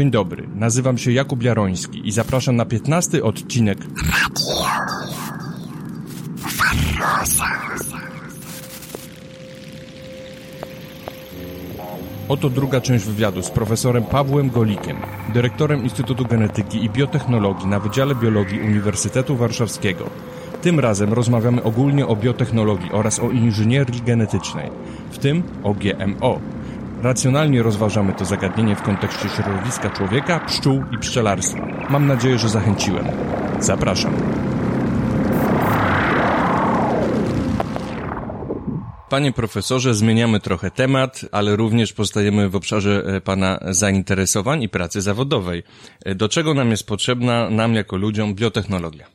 Dzień dobry, nazywam się Jakub Jaroński i zapraszam na 15 odcinek Oto druga część wywiadu z profesorem Pawłem Golikiem, dyrektorem Instytutu Genetyki i Biotechnologii na Wydziale Biologii Uniwersytetu Warszawskiego. Tym razem rozmawiamy ogólnie o biotechnologii oraz o inżynierii genetycznej, w tym o GMO. Racjonalnie rozważamy to zagadnienie w kontekście środowiska człowieka, pszczół i pszczelarstwa. Mam nadzieję, że zachęciłem. Zapraszam. Panie profesorze, zmieniamy trochę temat, ale również pozostajemy w obszarze e, Pana zainteresowań i pracy zawodowej. E, do czego nam jest potrzebna, nam jako ludziom, biotechnologia?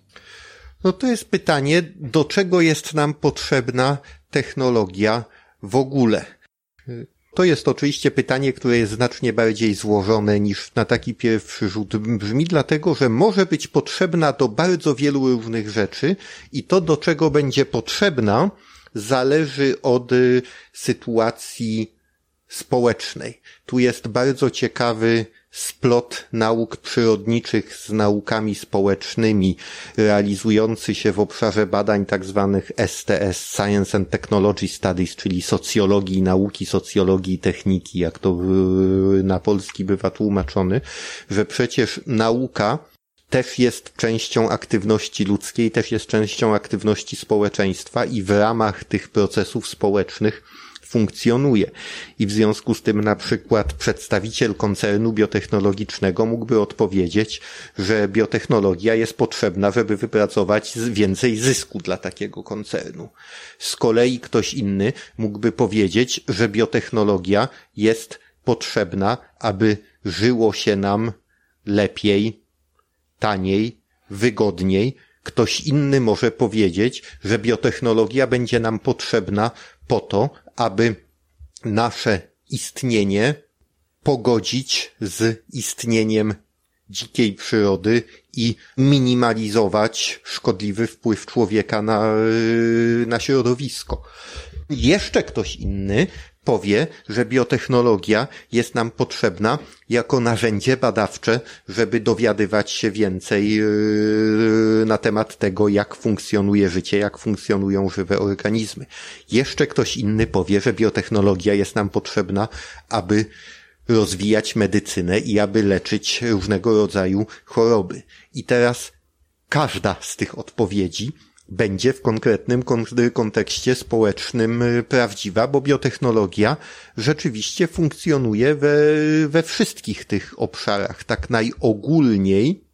No to jest pytanie, do czego jest nam potrzebna technologia w ogóle? To jest oczywiście pytanie, które jest znacznie bardziej złożone niż na taki pierwszy rzut brzmi, dlatego że może być potrzebna do bardzo wielu różnych rzeczy i to, do czego będzie potrzebna, zależy od y, sytuacji społecznej. Tu jest bardzo ciekawy splot nauk przyrodniczych z naukami społecznymi, realizujący się w obszarze badań tzw. Tak STS, Science and Technology Studies, czyli socjologii, nauki socjologii i techniki, jak to na polski bywa tłumaczony, że przecież nauka też jest częścią aktywności ludzkiej, też jest częścią aktywności społeczeństwa i w ramach tych procesów społecznych funkcjonuje. I w związku z tym na przykład przedstawiciel koncernu biotechnologicznego mógłby odpowiedzieć, że biotechnologia jest potrzebna, żeby wypracować więcej zysku dla takiego koncernu. Z kolei ktoś inny mógłby powiedzieć, że biotechnologia jest potrzebna, aby żyło się nam lepiej, taniej, wygodniej. Ktoś inny może powiedzieć, że biotechnologia będzie nam potrzebna po to, aby nasze istnienie pogodzić z istnieniem dzikiej przyrody i minimalizować szkodliwy wpływ człowieka na, na środowisko. Jeszcze ktoś inny powie, że biotechnologia jest nam potrzebna jako narzędzie badawcze, żeby dowiadywać się więcej yy, na temat tego, jak funkcjonuje życie, jak funkcjonują żywe organizmy. Jeszcze ktoś inny powie, że biotechnologia jest nam potrzebna, aby rozwijać medycynę i aby leczyć różnego rodzaju choroby. I teraz każda z tych odpowiedzi będzie w konkretnym kontekście społecznym y, prawdziwa, bo biotechnologia rzeczywiście funkcjonuje we, we wszystkich tych obszarach. Tak najogólniej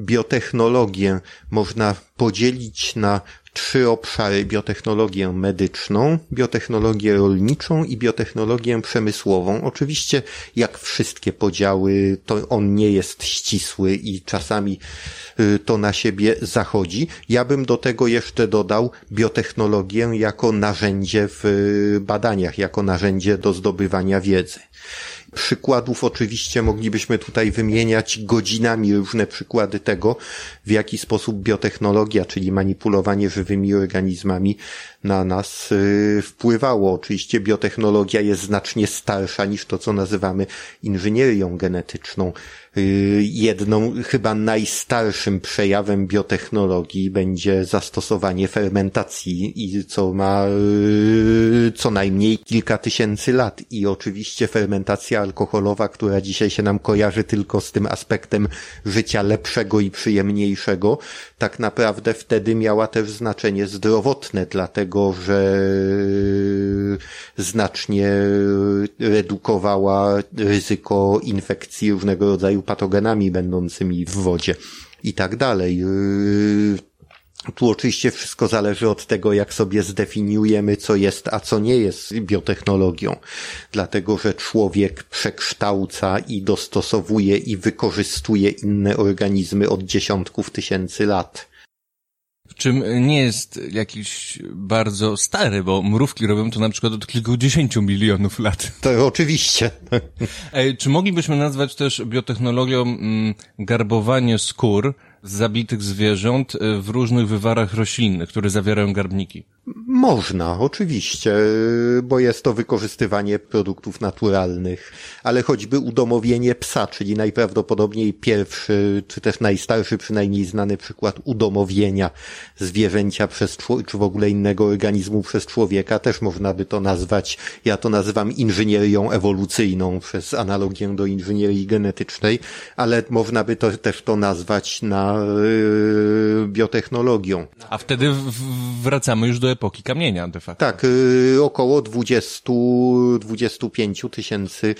biotechnologię można podzielić na trzy obszary biotechnologię medyczną, biotechnologię rolniczą i biotechnologię przemysłową. Oczywiście, jak wszystkie podziały, to on nie jest ścisły i czasami y, to na siebie zachodzi. Ja bym do tego jeszcze dodał biotechnologię jako narzędzie w y, badaniach, jako narzędzie do zdobywania wiedzy. Przykładów oczywiście moglibyśmy tutaj wymieniać godzinami różne przykłady tego, w jaki sposób biotechnologia, czyli manipulowanie żywymi organizmami na nas y, wpływało. Oczywiście biotechnologia jest znacznie starsza niż to, co nazywamy inżynierią genetyczną. Y, jedną, chyba najstarszym przejawem biotechnologii będzie zastosowanie fermentacji i co ma y, co najmniej kilka tysięcy lat i oczywiście fermentacja alkoholowa, która dzisiaj się nam kojarzy tylko z tym aspektem życia lepszego i przyjemniejszego, tak naprawdę wtedy miała też znaczenie zdrowotne, dlatego że znacznie redukowała ryzyko infekcji różnego rodzaju patogenami będącymi w wodzie i tak dalej. Tu oczywiście wszystko zależy od tego, jak sobie zdefiniujemy, co jest, a co nie jest biotechnologią. Dlatego, że człowiek przekształca i dostosowuje i wykorzystuje inne organizmy od dziesiątków tysięcy lat. Czym nie jest jakiś bardzo stary, bo mrówki robią to na przykład od kilkudziesięciu milionów lat. To oczywiście. Czy moglibyśmy nazwać też biotechnologią mm, garbowanie skór z zabitych zwierząt e, w różnych wywarach roślinnych, które zawierają garbniki? Można, oczywiście, bo jest to wykorzystywanie produktów naturalnych, ale choćby udomowienie psa, czyli najprawdopodobniej pierwszy, czy też najstarszy przynajmniej znany przykład udomowienia zwierzęcia przez czy w ogóle innego organizmu przez człowieka, też można by to nazwać, ja to nazywam inżynierią ewolucyjną przez analogię do inżynierii genetycznej, ale można by to też to nazwać na yy, biotechnologią. A wtedy wracamy już do epoki kamienia de facto. Tak, yy, około 20-25 tysięcy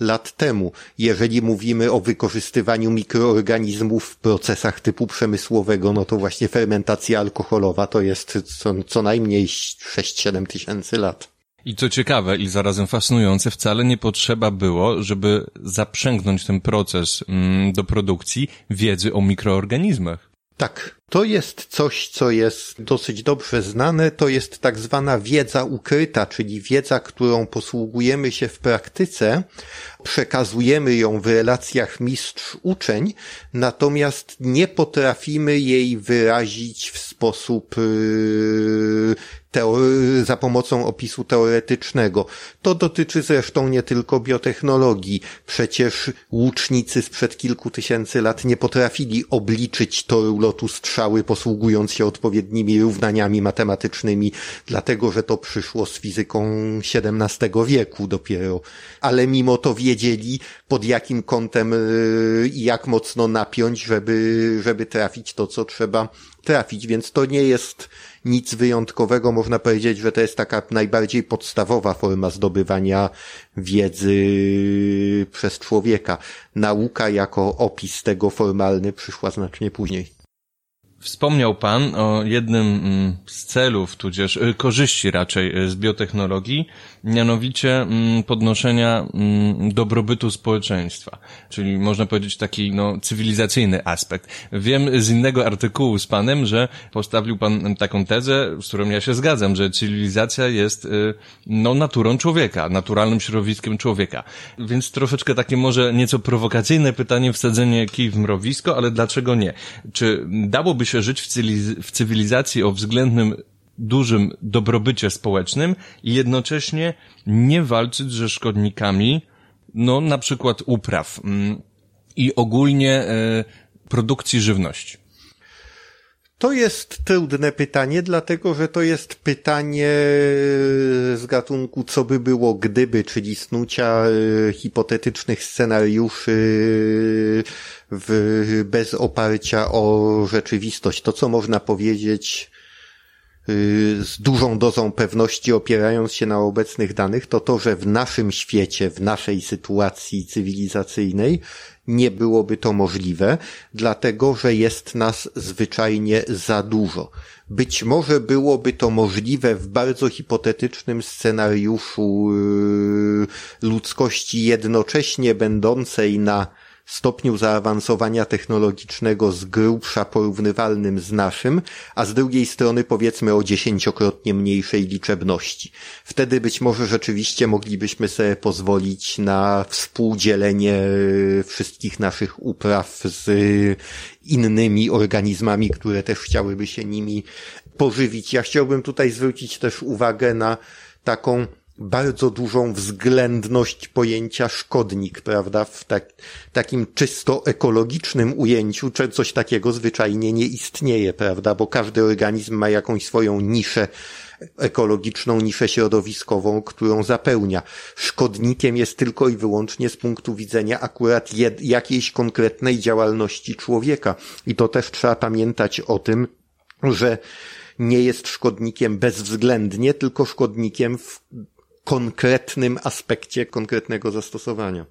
lat temu. Jeżeli mówimy o wykorzystywaniu mikroorganizmów w procesach typu przemysłowego, no to właśnie fermentacja alkoholowa to jest co, co najmniej 6-7 tysięcy lat. I co ciekawe i zarazem fascynujące, wcale nie potrzeba było, żeby zaprzęgnąć ten proces mm, do produkcji wiedzy o mikroorganizmach. Tak, to jest coś, co jest dosyć dobrze znane, to jest tak zwana wiedza ukryta, czyli wiedza, którą posługujemy się w praktyce, przekazujemy ją w relacjach mistrz-uczeń, natomiast nie potrafimy jej wyrazić w sposób yy, za pomocą opisu teoretycznego. To dotyczy zresztą nie tylko biotechnologii. Przecież łucznicy sprzed kilku tysięcy lat nie potrafili obliczyć toru lotu strzały posługując się odpowiednimi równaniami matematycznymi, dlatego że to przyszło z fizyką XVII wieku dopiero. Ale mimo to wiedzieli pod jakim kątem y, i jak mocno napiąć, żeby, żeby trafić to, co trzeba trafić, więc to nie jest nic wyjątkowego. Można powiedzieć, że to jest taka najbardziej podstawowa forma zdobywania wiedzy przez człowieka. Nauka jako opis tego formalny przyszła znacznie później. Wspomniał Pan o jednym mm, z celów, tudzież y, korzyści raczej y, z biotechnologii, mianowicie mm, podnoszenia mm, dobrobytu społeczeństwa, czyli można powiedzieć taki no, cywilizacyjny aspekt. Wiem z innego artykułu z Panem, że postawił Pan taką tezę, z którą ja się zgadzam, że cywilizacja jest y, no, naturą człowieka, naturalnym środowiskiem człowieka. Więc troszeczkę takie może nieco prowokacyjne pytanie, wsadzenie kij w mrowisko, ale dlaczego nie? Czy dałoby się żyć w cywilizacji o względnym dużym dobrobycie społecznym i jednocześnie nie walczyć ze szkodnikami, no na przykład upraw mm, i ogólnie e, produkcji żywności. To jest trudne pytanie, dlatego że to jest pytanie z gatunku co by było gdyby, czyli snucia e, hipotetycznych scenariuszy w, bez oparcia o rzeczywistość. To, co można powiedzieć z dużą dozą pewności opierając się na obecnych danych, to to, że w naszym świecie, w naszej sytuacji cywilizacyjnej nie byłoby to możliwe, dlatego że jest nas zwyczajnie za dużo. Być może byłoby to możliwe w bardzo hipotetycznym scenariuszu yy, ludzkości jednocześnie będącej na stopniu zaawansowania technologicznego z grubsza porównywalnym z naszym, a z drugiej strony powiedzmy o dziesięciokrotnie mniejszej liczebności. Wtedy być może rzeczywiście moglibyśmy sobie pozwolić na współdzielenie e, wszystkich naszych upraw z innymi organizmami, które też chciałyby się nimi pożywić. Ja chciałbym tutaj zwrócić też uwagę na taką bardzo dużą względność pojęcia szkodnik, prawda? W tak, takim czysto ekologicznym ujęciu coś takiego zwyczajnie nie istnieje, prawda? Bo każdy organizm ma jakąś swoją niszę ekologiczną, niszę środowiskową, którą zapełnia. Szkodnikiem jest tylko i wyłącznie z punktu widzenia akurat jed, jakiejś konkretnej działalności człowieka. I to też trzeba pamiętać o tym, że nie jest szkodnikiem bezwzględnie, tylko szkodnikiem w konkretnym aspekcie konkretnego zastosowania.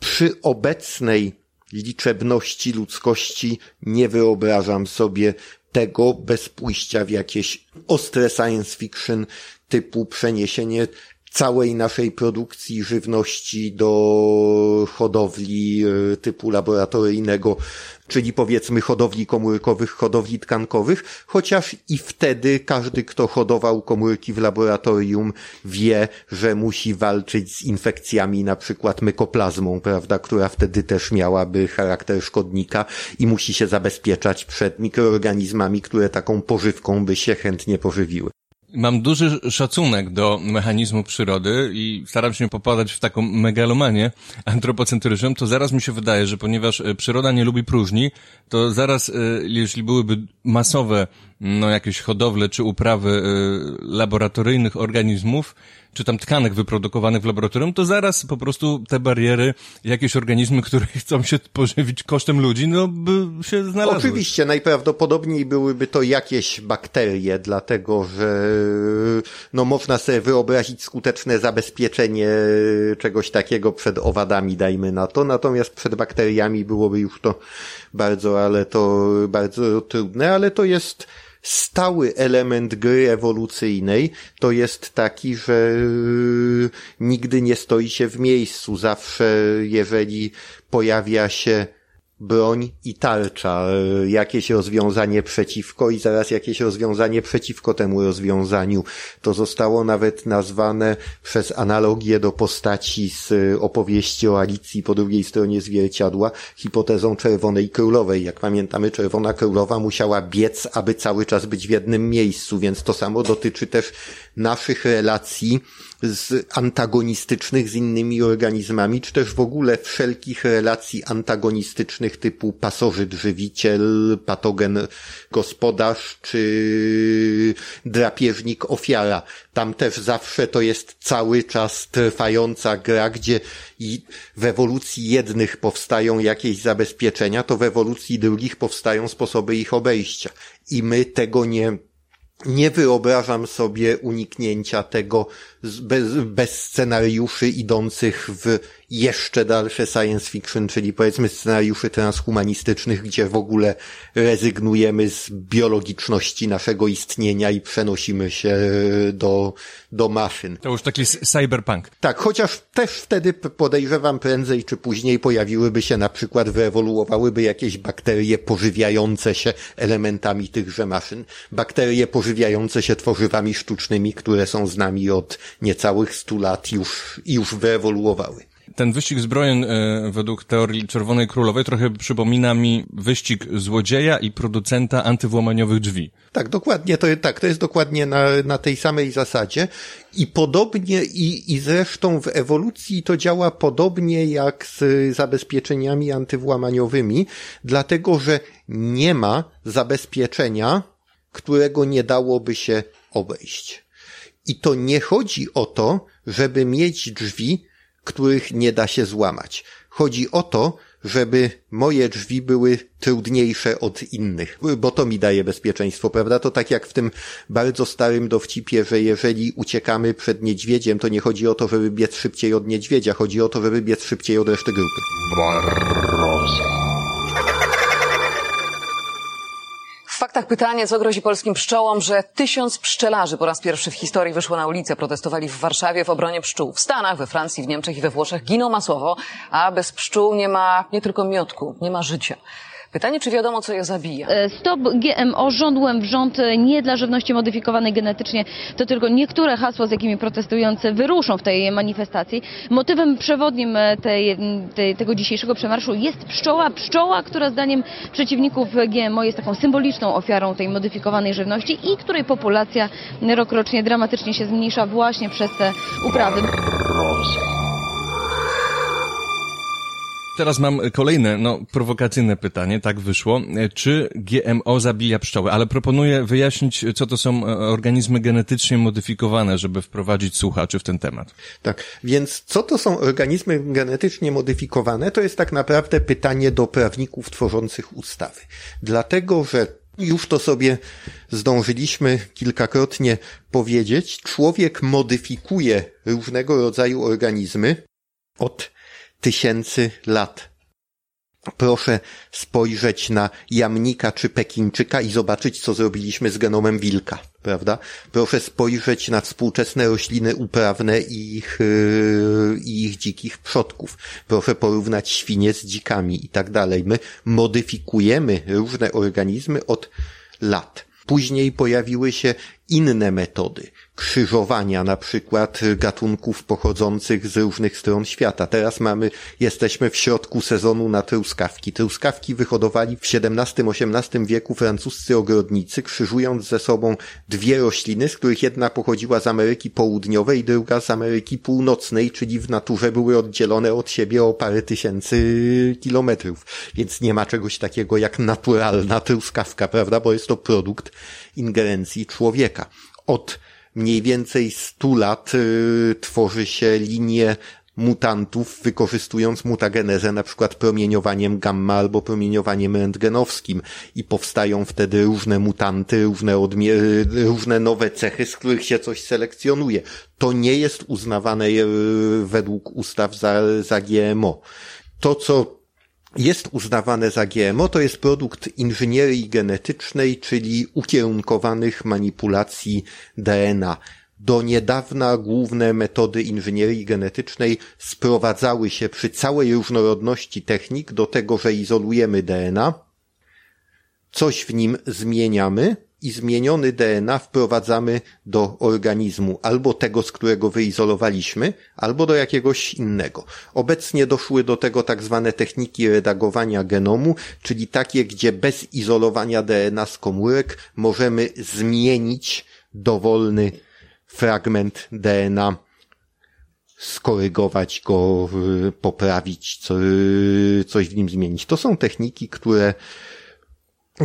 Przy obecnej liczebności ludzkości nie wyobrażam sobie tego bez pójścia w jakieś ostre science fiction typu przeniesienie całej naszej produkcji żywności do hodowli e, typu laboratoryjnego, czyli powiedzmy hodowli komórkowych, hodowli tkankowych, chociaż i wtedy każdy, kto hodował komórki w laboratorium wie, że musi walczyć z infekcjami na przykład mykoplazmą, prawda, która wtedy też miałaby charakter szkodnika i musi się zabezpieczać przed mikroorganizmami, które taką pożywką by się chętnie pożywiły. Mam duży szacunek do mechanizmu przyrody i staram się popadać w taką megalomanię antropocentryczną, to zaraz mi się wydaje, że ponieważ e, przyroda nie lubi próżni, to zaraz, e, jeśli byłyby masowe no, jakieś hodowle czy uprawy e, laboratoryjnych organizmów, czy tam tkanek wyprodukowanych w laboratorium, to zaraz po prostu te bariery, jakieś organizmy, które chcą się pożywić kosztem ludzi, no by się znalazły. Oczywiście, najprawdopodobniej byłyby to jakieś bakterie, dlatego że no można sobie wyobrazić skuteczne zabezpieczenie czegoś takiego przed owadami, dajmy na to, natomiast przed bakteriami byłoby już to bardzo, ale to bardzo trudne, ale to jest stały element gry ewolucyjnej to jest taki, że nigdy nie stoi się w miejscu. Zawsze, jeżeli pojawia się broń i tarcza, e, jakieś rozwiązanie przeciwko i zaraz jakieś rozwiązanie przeciwko temu rozwiązaniu. To zostało nawet nazwane przez analogię do postaci z e, opowieści o Alicji po drugiej stronie zwierciadła hipotezą Czerwonej Królowej. Jak pamiętamy, Czerwona Królowa musiała biec, aby cały czas być w jednym miejscu, więc to samo dotyczy też naszych relacji z antagonistycznych z innymi organizmami, czy też w ogóle wszelkich relacji antagonistycznych typu pasożyt, żywiciel, patogen, gospodarz, czy drapieżnik, ofiara. Tam też zawsze to jest cały czas trwająca gra, gdzie i w ewolucji jednych powstają jakieś zabezpieczenia, to w ewolucji drugich powstają sposoby ich obejścia. I my tego nie nie wyobrażam sobie uniknięcia tego bez, bez scenariuszy idących w jeszcze dalsze science fiction, czyli powiedzmy scenariuszy transhumanistycznych, gdzie w ogóle rezygnujemy z biologiczności naszego istnienia i przenosimy się do, do maszyn. To już taki cyberpunk. Tak, chociaż też wtedy podejrzewam prędzej czy później pojawiłyby się na przykład, wyewoluowałyby jakieś bakterie pożywiające się elementami tychże maszyn. Bakterie pożywiające się tworzywami sztucznymi, które są z nami od niecałych stu lat już, już wyewoluowały. Ten wyścig zbrojeń e, według teorii Czerwonej Królowej trochę przypomina mi wyścig złodzieja i producenta antywłamaniowych drzwi. Tak, dokładnie, to, tak, to jest dokładnie na, na tej samej zasadzie i podobnie i, i zresztą w ewolucji to działa podobnie jak z zabezpieczeniami antywłamaniowymi, dlatego że nie ma zabezpieczenia, którego nie dałoby się obejść. I to nie chodzi o to, żeby mieć drzwi, których nie da się złamać. Chodzi o to, żeby moje drzwi były trudniejsze od innych, bo to mi daje bezpieczeństwo, prawda? To tak jak w tym bardzo starym dowcipie, że jeżeli uciekamy przed niedźwiedziem, to nie chodzi o to, żeby biec szybciej od niedźwiedzia, chodzi o to, żeby biec szybciej od reszty grupy. Faktach pytanie, co grozi polskim pszczołom, że tysiąc pszczelarzy po raz pierwszy w historii wyszło na ulicę, protestowali w Warszawie w obronie pszczół. W Stanach, we Francji, w Niemczech i we Włoszech giną masowo, a bez pszczół nie ma nie tylko miotku, nie ma życia. Pytanie, czy wiadomo, co je zabija? E, stop GMO rządłem w rząd e, nie dla żywności modyfikowanej genetycznie. To tylko niektóre hasła, z jakimi protestujący wyruszą w tej manifestacji. Motywem przewodnim e, tej, tej, tego dzisiejszego przemarszu jest pszczoła. Pszczoła, która zdaniem przeciwników GMO jest taką symboliczną ofiarą tej modyfikowanej żywności i której populacja rokrocznie dramatycznie się zmniejsza właśnie przez te uprawy. Teraz mam kolejne, no, prowokacyjne pytanie, tak wyszło. Czy GMO zabija pszczoły? Ale proponuję wyjaśnić, co to są e, organizmy genetycznie modyfikowane, żeby wprowadzić słuchaczy w ten temat. Tak, więc co to są organizmy genetycznie modyfikowane? To jest tak naprawdę pytanie do prawników tworzących ustawy. Dlatego, że już to sobie zdążyliśmy kilkakrotnie powiedzieć. Człowiek modyfikuje różnego rodzaju organizmy od tysięcy lat. Proszę spojrzeć na jamnika czy pekinczyka i zobaczyć, co zrobiliśmy z genomem wilka, prawda? Proszę spojrzeć na współczesne rośliny uprawne i ich, yy, ich dzikich przodków. Proszę porównać świnie z dzikami i tak dalej. My modyfikujemy różne organizmy od lat. Później pojawiły się inne metody krzyżowania na przykład gatunków pochodzących z różnych stron świata. Teraz mamy, jesteśmy w środku sezonu na truskawki. Truskawki wyhodowali w XVII-XVIII wieku francuscy ogrodnicy, krzyżując ze sobą dwie rośliny, z których jedna pochodziła z Ameryki Południowej, druga z Ameryki Północnej, czyli w naturze były oddzielone od siebie o parę tysięcy kilometrów. Więc nie ma czegoś takiego jak naturalna truskawka, prawda? Bo jest to produkt ingerencji człowieka. Od mniej więcej 100 lat y, tworzy się linię mutantów, wykorzystując mutagenezę na przykład promieniowaniem gamma albo promieniowaniem rentgenowskim i powstają wtedy różne mutanty, różne, odmie- y, różne nowe cechy, z których się coś selekcjonuje. To nie jest uznawane y, według ustaw za, za GMO. To, co jest uznawane za GMO, to jest produkt inżynierii genetycznej, czyli ukierunkowanych manipulacji DNA. Do niedawna główne metody inżynierii genetycznej sprowadzały się przy całej różnorodności technik do tego, że izolujemy DNA, coś w nim zmieniamy, i zmieniony DNA wprowadzamy do organizmu, albo tego, z którego wyizolowaliśmy, albo do jakiegoś innego. Obecnie doszły do tego tak zwane techniki redagowania genomu, czyli takie, gdzie bez izolowania DNA z komórek możemy zmienić dowolny fragment DNA, skorygować go, poprawić, coś w nim zmienić. To są techniki, które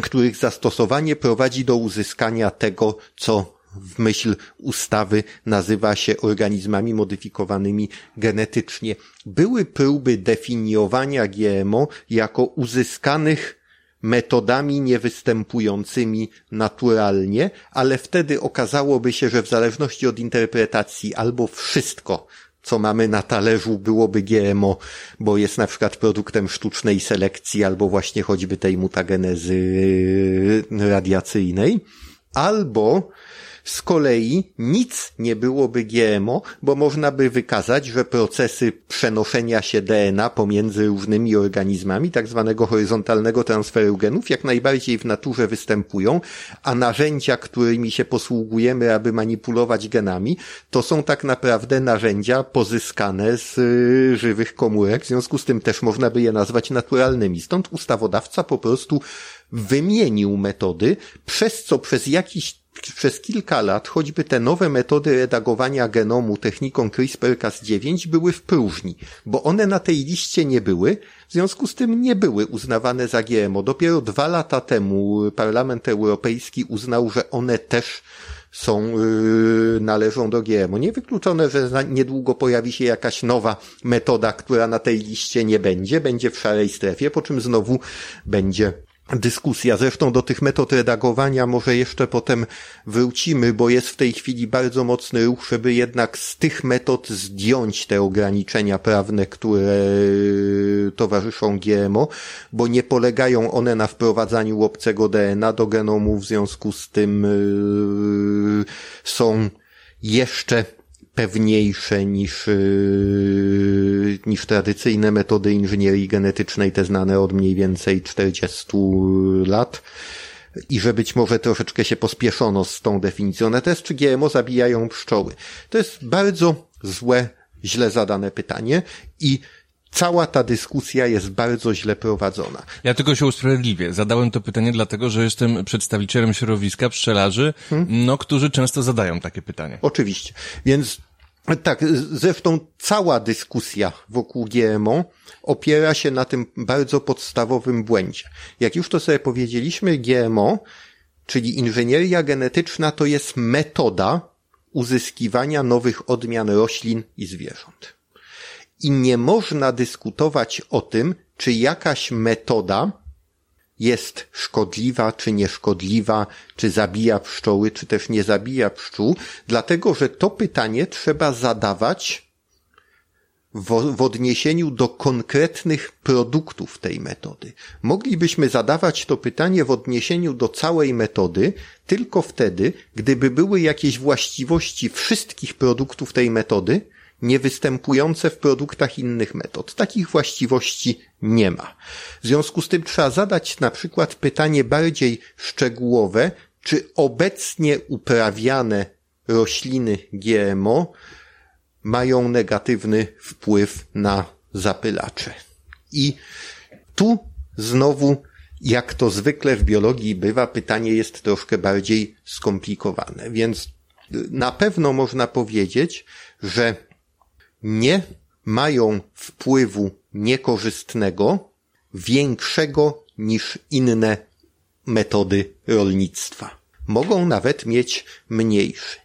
których zastosowanie prowadzi do uzyskania tego, co w myśl ustawy nazywa się organizmami modyfikowanymi genetycznie. Były próby definiowania GMO jako uzyskanych metodami niewystępującymi naturalnie, ale wtedy okazałoby się, że w zależności od interpretacji albo wszystko co mamy na talerzu byłoby GMO, bo jest na przykład produktem sztucznej selekcji albo właśnie choćby tej mutagenezy radiacyjnej, albo z kolei nic nie byłoby GMO, bo można by wykazać, że procesy przenoszenia się DNA pomiędzy różnymi organizmami, tak zwanego horyzontalnego transferu genów, jak najbardziej w naturze występują, a narzędzia, którymi się posługujemy, aby manipulować genami, to są tak naprawdę narzędzia pozyskane z y, żywych komórek, w związku z tym też można by je nazwać naturalnymi. Stąd ustawodawca po prostu wymienił metody, przez co przez jakiś przez kilka lat choćby te nowe metody redagowania genomu techniką CRISPR-Cas9 były w próżni, bo one na tej liście nie były, w związku z tym nie były uznawane za GMO. Dopiero dwa lata temu Parlament Europejski uznał, że one też są, yy, należą do GMO. Niewykluczone, że niedługo pojawi się jakaś nowa metoda, która na tej liście nie będzie, będzie w szarej strefie, po czym znowu będzie dyskusja. Zresztą do tych metod redagowania może jeszcze potem wrócimy, bo jest w tej chwili bardzo mocny ruch, żeby jednak z tych metod zdjąć te ograniczenia prawne, które towarzyszą GMO, bo nie polegają one na wprowadzaniu obcego DNA do genomu, w związku z tym yy, są jeszcze pewniejsze niż, yy, niż tradycyjne metody inżynierii genetycznej, te znane od mniej więcej 40 lat i że być może troszeczkę się pospieszono z tą definicją. Na test, czy GMO zabijają pszczoły? To jest bardzo złe, źle zadane pytanie i cała ta dyskusja jest bardzo źle prowadzona. Ja tylko się usprawiedliwię. Zadałem to pytanie dlatego, że jestem przedstawicielem środowiska pszczelarzy, hmm? no, którzy często zadają takie pytanie. Oczywiście. Więc tak, zresztą cała dyskusja wokół GMO opiera się na tym bardzo podstawowym błędzie. Jak już to sobie powiedzieliśmy, GMO, czyli inżynieria genetyczna, to jest metoda uzyskiwania nowych odmian roślin i zwierząt. I nie można dyskutować o tym, czy jakaś metoda jest szkodliwa, czy nieszkodliwa, czy zabija pszczoły, czy też nie zabija pszczół, dlatego że to pytanie trzeba zadawać w, w, odniesieniu do konkretnych produktów tej metody. Moglibyśmy zadawać to pytanie w odniesieniu do całej metody tylko wtedy, gdyby były jakieś właściwości wszystkich produktów tej metody, niewystępujące w produktach innych metod. Takich właściwości nie ma. W związku z tym trzeba zadać na przykład pytanie bardziej szczegółowe, czy obecnie uprawiane rośliny GMO mają negatywny wpływ na zapylacze. I tu znowu, jak to zwykle w biologii bywa, pytanie jest troszkę bardziej skomplikowane. Więc na pewno można powiedzieć, że nie mają wpływu niekorzystnego większego niż inne metody rolnictwa. Mogą nawet mieć mniejszy.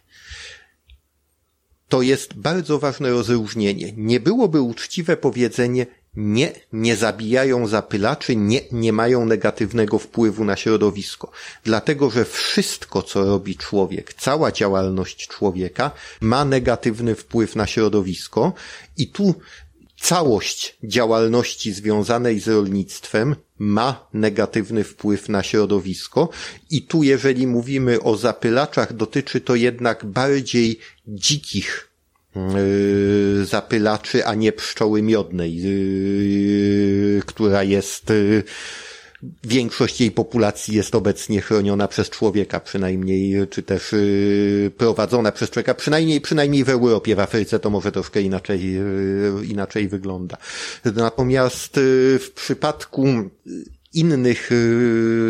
To jest bardzo ważne rozróżnienie. Nie byłoby uczciwe powiedzenie nie, nie zabijają zapylaczy, nie, nie mają negatywnego wpływu na środowisko. Dlatego, że wszystko, co robi człowiek, cała działalność człowieka ma negatywny wpływ na środowisko i tu całość działalności związanej z rolnictwem ma negatywny wpływ na środowisko i tu jeżeli mówimy o zapylaczach dotyczy to jednak bardziej dzikich zapylaczy, a nie pszczoły miodnej, yy, która jest yy, większość jej populacji jest obecnie chroniona przez człowieka, przynajmniej, czy też prowadzona przez człowieka, przynajmniej, przynajmniej w Europie, w Afryce to może troszkę inaczej, inaczej wygląda. Natomiast w przypadku innych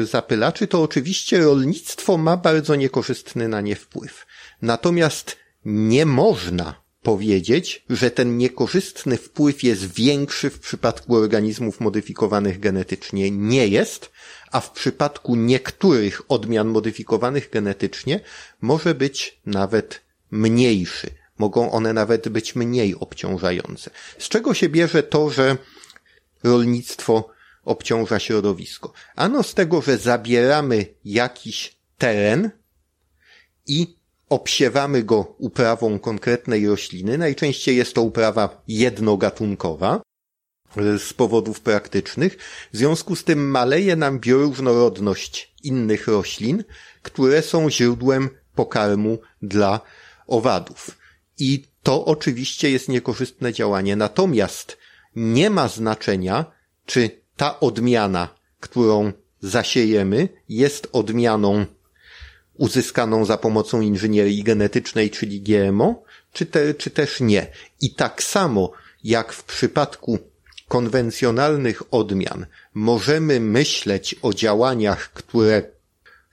zapylaczy, to oczywiście rolnictwo ma bardzo niekorzystny na nie wpływ. Natomiast nie można powiedzieć, że ten niekorzystny wpływ jest większy w przypadku organizmów modyfikowanych genetycznie. Nie jest, a w przypadku niektórych odmian modyfikowanych genetycznie może być nawet mniejszy. Mogą one nawet być mniej obciążające. Z czego się bierze to, że rolnictwo obciąża środowisko? Ano z tego, że zabieramy jakiś teren i obsiewamy go uprawą konkretnej rośliny. Najczęściej jest to uprawa jednogatunkowa e, z powodów praktycznych. W związku z tym maleje nam bioróżnorodność innych roślin, które są źródłem pokarmu dla owadów. I to oczywiście jest niekorzystne działanie. Natomiast nie ma znaczenia, czy ta odmiana, którą zasiejemy, jest odmianą uzyskaną za pomocą inżynierii genetycznej, czyli GMO, czy, te, czy też nie. I tak samo jak w przypadku konwencjonalnych odmian możemy myśleć o działaniach, które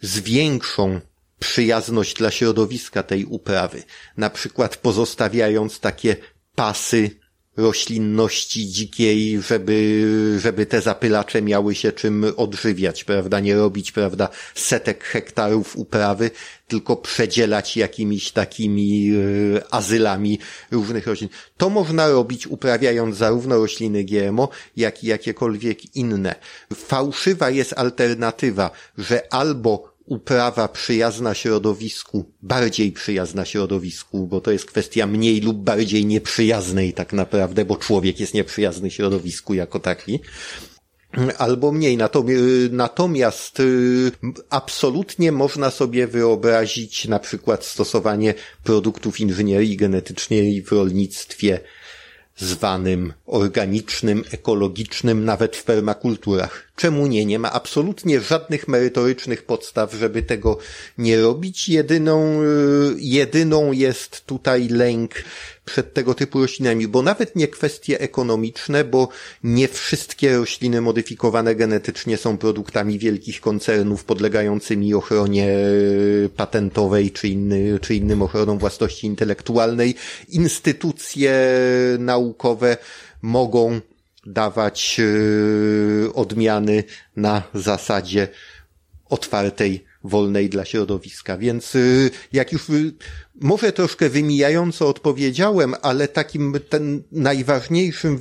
zwiększą przyjazność dla środowiska tej uprawy, na przykład pozostawiając takie pasy roślinności dzikiej, żeby, żeby te zapylacze miały się czym odżywiać, prawda? Nie robić, prawda, setek hektarów uprawy, tylko przedzielać jakimiś takimi y, azylami różnych roślin. To można robić uprawiając zarówno rośliny GMO, jak i jakiekolwiek inne. Fałszywa jest alternatywa, że albo uprawa przyjazna środowisku, bardziej przyjazna środowisku, bo to jest kwestia mniej lub bardziej nieprzyjaznej tak naprawdę, bo człowiek jest nieprzyjazny środowisku jako taki albo mniej. Natomiast y, absolutnie można sobie wyobrazić na przykład stosowanie produktów inżynierii genetycznej w rolnictwie zwanym organicznym, ekologicznym, nawet w permakulturach. Czemu nie? Nie ma absolutnie żadnych merytorycznych podstaw, żeby tego nie robić. Jedyną, y, jedyną jest tutaj lęk przed tego typu roślinami, bo nawet nie kwestie ekonomiczne, bo nie wszystkie rośliny modyfikowane genetycznie są produktami wielkich koncernów podlegającymi ochronie y, patentowej czy, inny, czy innym ochronom własności intelektualnej. Instytucje naukowe mogą dawać yy, odmiany na zasadzie otwartej, wolnej dla środowiska. Więc yy, jak już yy, może troszkę wymijająco odpowiedziałem, ale takim ten najważniejszym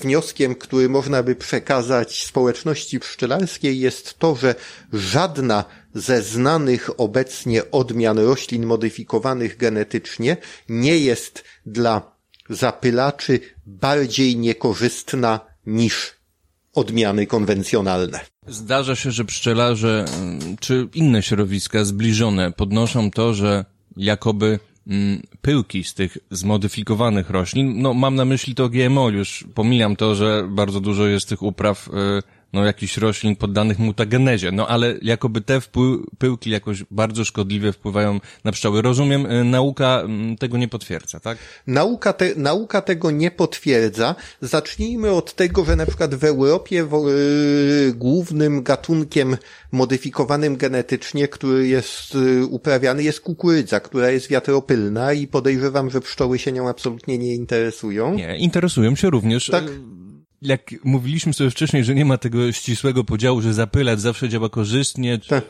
wnioskiem, który można by przekazać społeczności pszczelarskiej jest to, że żadna ze znanych obecnie odmian roślin modyfikowanych genetycznie nie jest dla zapylaczy bardziej niekorzystna niż odmiany konwencjonalne. Zdarza się, że pszczelarze mm, czy inne środowiska zbliżone podnoszą to, że jakoby mm, pyłki z tych zmodyfikowanych roślin, no mam na myśli to GMO, już pomijam to, że bardzo dużo jest tych upraw y, no, jakichś roślin poddanych mutagenezie. No ale jakoby te pyłki jakoś bardzo szkodliwie wpływają na pszczoły. Rozumiem, y, nauka mm, tego nie potwierdza, tak? Nauka, te, nauka tego nie potwierdza. Zacznijmy od tego, że na przykład w Europie w, yy, głównym gatunkiem modyfikowanym genetycznie, który jest yy, uprawiany jest kukurydza, która jest wiatropylna i podejrzewam, że pszczoły się nią absolutnie nie interesują. Nie, interesują się również. Tak. Jak mówiliśmy sobie wcześniej, że nie ma tego ścisłego podziału, że zapylać zawsze działa korzystnie, tak.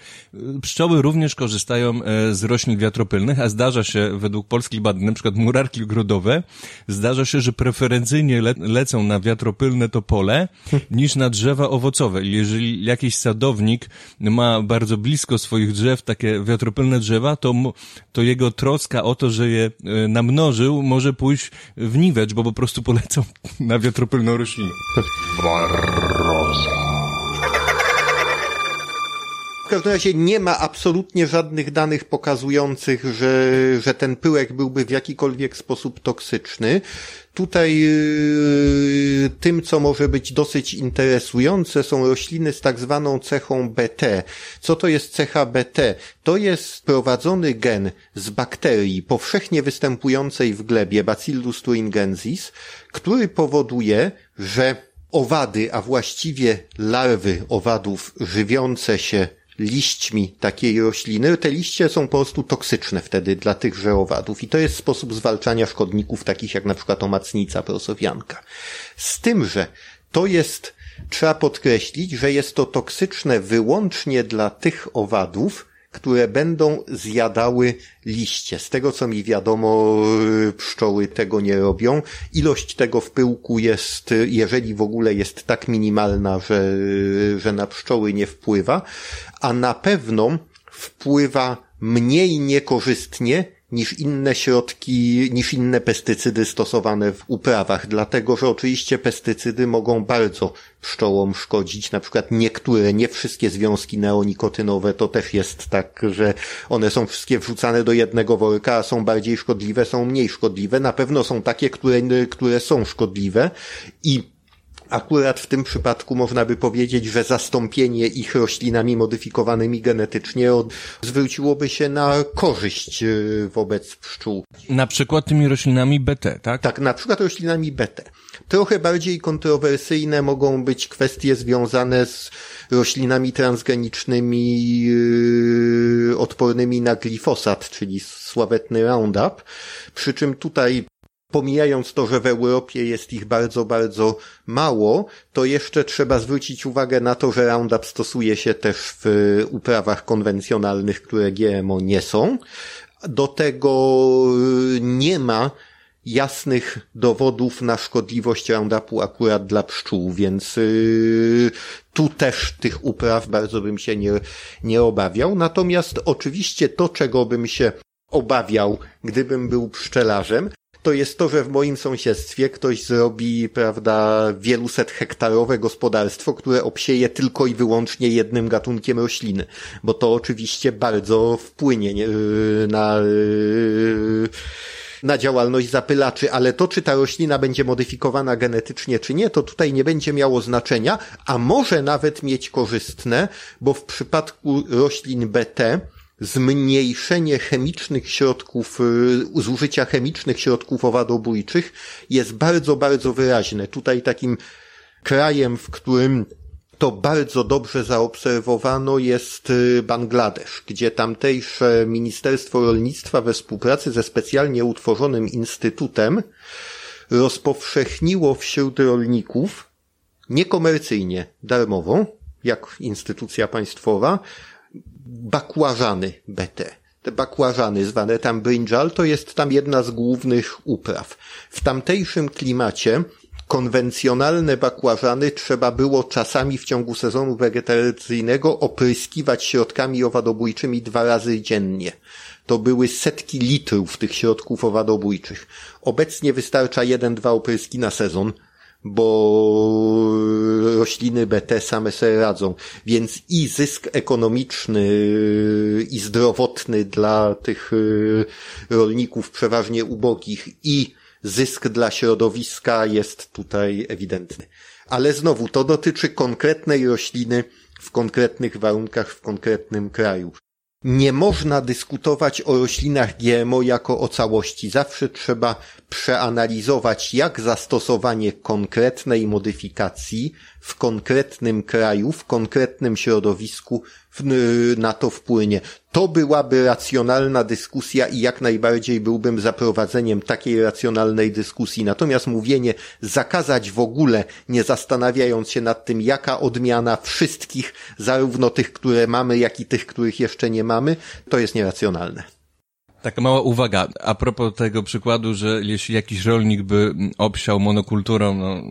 pszczoły również korzystają e, z roślin wiatropylnych, a zdarza się według polskich badań, na przykład murarki ogrodowe, zdarza się, że preferencyjnie le lecą na wiatropylne topole niż na drzewa owocowe. Jeżeli jakiś sadownik ma bardzo blisko swoich drzew takie wiatropylne drzewa, to, to jego troska o to, że je e, namnożył, może pójść w niwecz, bo po prostu polecą na wiatropylną roślinę. Barroza. W każdym razie nie ma absolutnie żadnych danych pokazujących, że, że ten pyłek byłby w jakikolwiek sposób toksyczny. Tutaj yy, tym, co może być dosyć interesujące, są rośliny z tak zwaną cechą BT. Co to jest cecha BT? To jest prowadzony gen z bakterii powszechnie występującej w glebie Bacillus thuringiensis, który powoduje, że owady, a właściwie larwy owadów żywiące się liśćmi takiej rośliny, te liście są po prostu toksyczne wtedy dla tychże owadów i to jest sposób zwalczania szkodników takich jak na przykład omacnica prosowianka. Z tym, że to jest, trzeba podkreślić, że jest to toksyczne wyłącznie dla tych owadów, które będą zjadały liście. Z tego co mi wiadomo, pszczoły tego nie robią. Ilość tego w pyłku jest, jeżeli w ogóle jest tak minimalna, że, że na pszczoły nie wpływa, a na pewno wpływa mniej niekorzystnie niż inne środki, niż inne pestycydy stosowane w uprawach, dlatego że oczywiście pestycydy mogą bardzo pszczołom szkodzić, na przykład niektóre, nie wszystkie związki neonikotynowe, to też jest tak, że one są wszystkie wrzucane do jednego worka, a są bardziej szkodliwe, są mniej szkodliwe. Na pewno są takie, które, które są szkodliwe. I Akurat w tym przypadku można by powiedzieć, że zastąpienie ich roślinami modyfikowanymi genetycznie zwróciłoby się na korzyść y, wobec pszczół. Na przykład tymi roślinami BT, tak? Tak, na przykład roślinami BT. Trochę bardziej kontrowersyjne mogą być kwestie związane z roślinami transgenicznymi yy, odpornymi na glifosat, czyli sławetny Roundup. Przy czym tutaj pomijając to, że w Europie jest ich bardzo, bardzo mało, to jeszcze trzeba zwrócić uwagę na to, że Roundup stosuje się też w uprawach konwencjonalnych, które GMO nie są. Do tego y, nie ma jasnych dowodów na szkodliwość Roundupu akurat dla pszczół, więc yy, tu też tych upraw bardzo bym się nie, nie obawiał. Natomiast oczywiście to, czego bym się obawiał, gdybym był pszczelarzem, to jest to, że w moim sąsiedztwie ktoś zrobi, prawda, wieluset hektarowe gospodarstwo, które obsieje tylko i wyłącznie jednym gatunkiem rośliny, bo to oczywiście bardzo wpłynie nie, yy, na yy, na działalność zapylaczy, ale to, czy ta roślina będzie modyfikowana genetycznie, czy nie, to tutaj nie będzie miało znaczenia, a może nawet mieć korzystne, bo w przypadku roślin BT zmniejszenie chemicznych środków, y, zużycia chemicznych środków owadobójczych jest bardzo, bardzo wyraźne. Tutaj takim krajem, w którym to bardzo dobrze zaobserwowano jest y, Bangladesz, gdzie tamtejsze Ministerstwo Rolnictwa we współpracy ze specjalnie utworzonym instytutem rozpowszechniło wśród rolników niekomercyjnie, darmowo, jak instytucja państwowa, bakłażany BT. Te bakłażany zwane tam brinjal to jest tam jedna z głównych upraw. W tamtejszym klimacie konwencjonalne bakłażany trzeba było czasami w ciągu sezonu wegetacyjnego opryskiwać środkami owadobójczymi dwa razy dziennie. To były setki litrów tych środków owadobójczych. Obecnie wystarcza jeden, dwa opryski na sezon, bo rośliny BT same sobie radzą. Więc i zysk ekonomiczny i zdrowotny dla tych y, rolników przeważnie ubogich i zysk dla środowiska jest tutaj ewidentny. Ale znowu, to dotyczy konkretnej rośliny w konkretnych warunkach, w konkretnym kraju. Nie można dyskutować o roślinach GMO jako o całości. Zawsze trzeba przeanalizować, jak zastosowanie konkretnej modyfikacji w konkretnym kraju, w konkretnym środowisku na to wpłynie. To byłaby racjonalna dyskusja i jak najbardziej byłbym za prowadzeniem takiej racjonalnej dyskusji. Natomiast mówienie zakazać w ogóle, nie zastanawiając się nad tym, jaka odmiana wszystkich, zarówno tych, które mamy, jak i tych, których jeszcze nie mamy, to jest nieracjonalne. Taka mała uwaga, a propos tego przykładu, że jeśli jakiś rolnik by obsiał monokulturą no,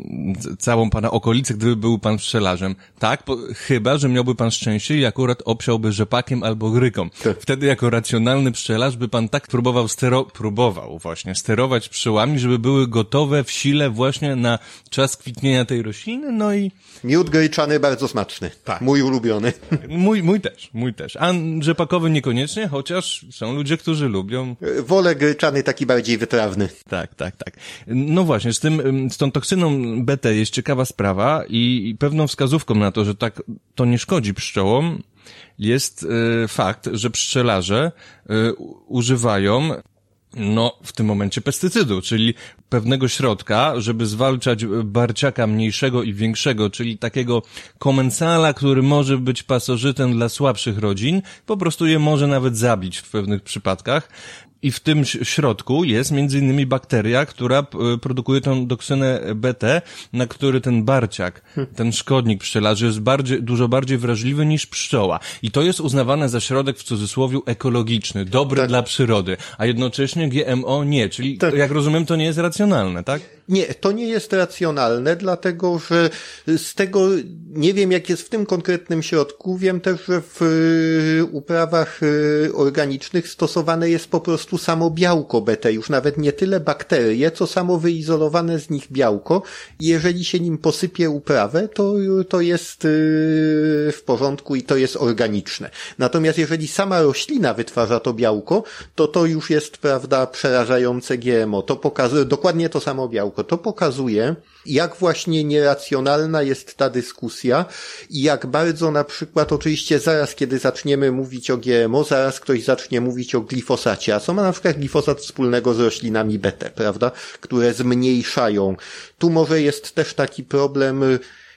całą pana okolicę, gdyby był pan pszczelarzem, tak, po, chyba, że miałby pan szczęście i akurat obsiałby rzepakiem albo gryką. Tak. Wtedy jako racjonalny pszczelarz by pan tak próbował stero, próbował właśnie sterować pszczołami, żeby były gotowe w sile właśnie na czas kwitnienia tej rośliny, no i... Miód gryczany bardzo smaczny. Tak. Mój ulubiony. Mój, mój też, mój też. A rzepakowy niekoniecznie, chociaż są ludzie, którzy lubią lubią. Wolę gryczany taki bardziej wytrawny. Tak, tak, tak. No właśnie, z tym, z tą toksyną BT jest ciekawa sprawa i, pewną wskazówką na to, że tak to nie szkodzi pszczołom, jest y, fakt, że pszczelarze y, używają no, w tym momencie pestycydu, czyli pewnego środka, żeby zwalczać barciaka mniejszego i większego, czyli takiego komensala, który może być pasożytem dla słabszych rodzin, po prostu je może nawet zabić w pewnych przypadkach. I w tym środku jest między innymi bakteria, która produkuje tą doksynę BT, na który ten barciak, ten szkodnik pszczelarzy jest bardziej, dużo bardziej wrażliwy niż pszczoła. I to jest uznawane za środek w cudzysłowie ekologiczny, dobry tak. dla przyrody, a jednocześnie GMO nie, czyli tak. jak rozumiem to nie jest racjonalne, tak? Nie, to nie jest racjonalne, dlatego że z tego nie wiem, jak jest w tym konkretnym środku. Wiem też, że w y, uprawach y, organicznych stosowane jest po prostu samo białko BT, już nawet nie tyle bakterie, co samo wyizolowane z nich białko. Jeżeli się nim posypie uprawę, to, to jest y, w porządku i to jest organiczne. Natomiast jeżeli sama roślina wytwarza to białko, to to już jest, prawda, przerażające GMO. To pokazuje dokładnie to samo białko to pokazuje, jak właśnie nieracjonalna jest ta dyskusja i jak bardzo na przykład oczywiście zaraz, kiedy zaczniemy mówić o GMO, zaraz ktoś zacznie mówić o glifosacie. A co ma na przykład glifosat wspólnego z roślinami BT, prawda? Które zmniejszają. Tu może jest też taki problem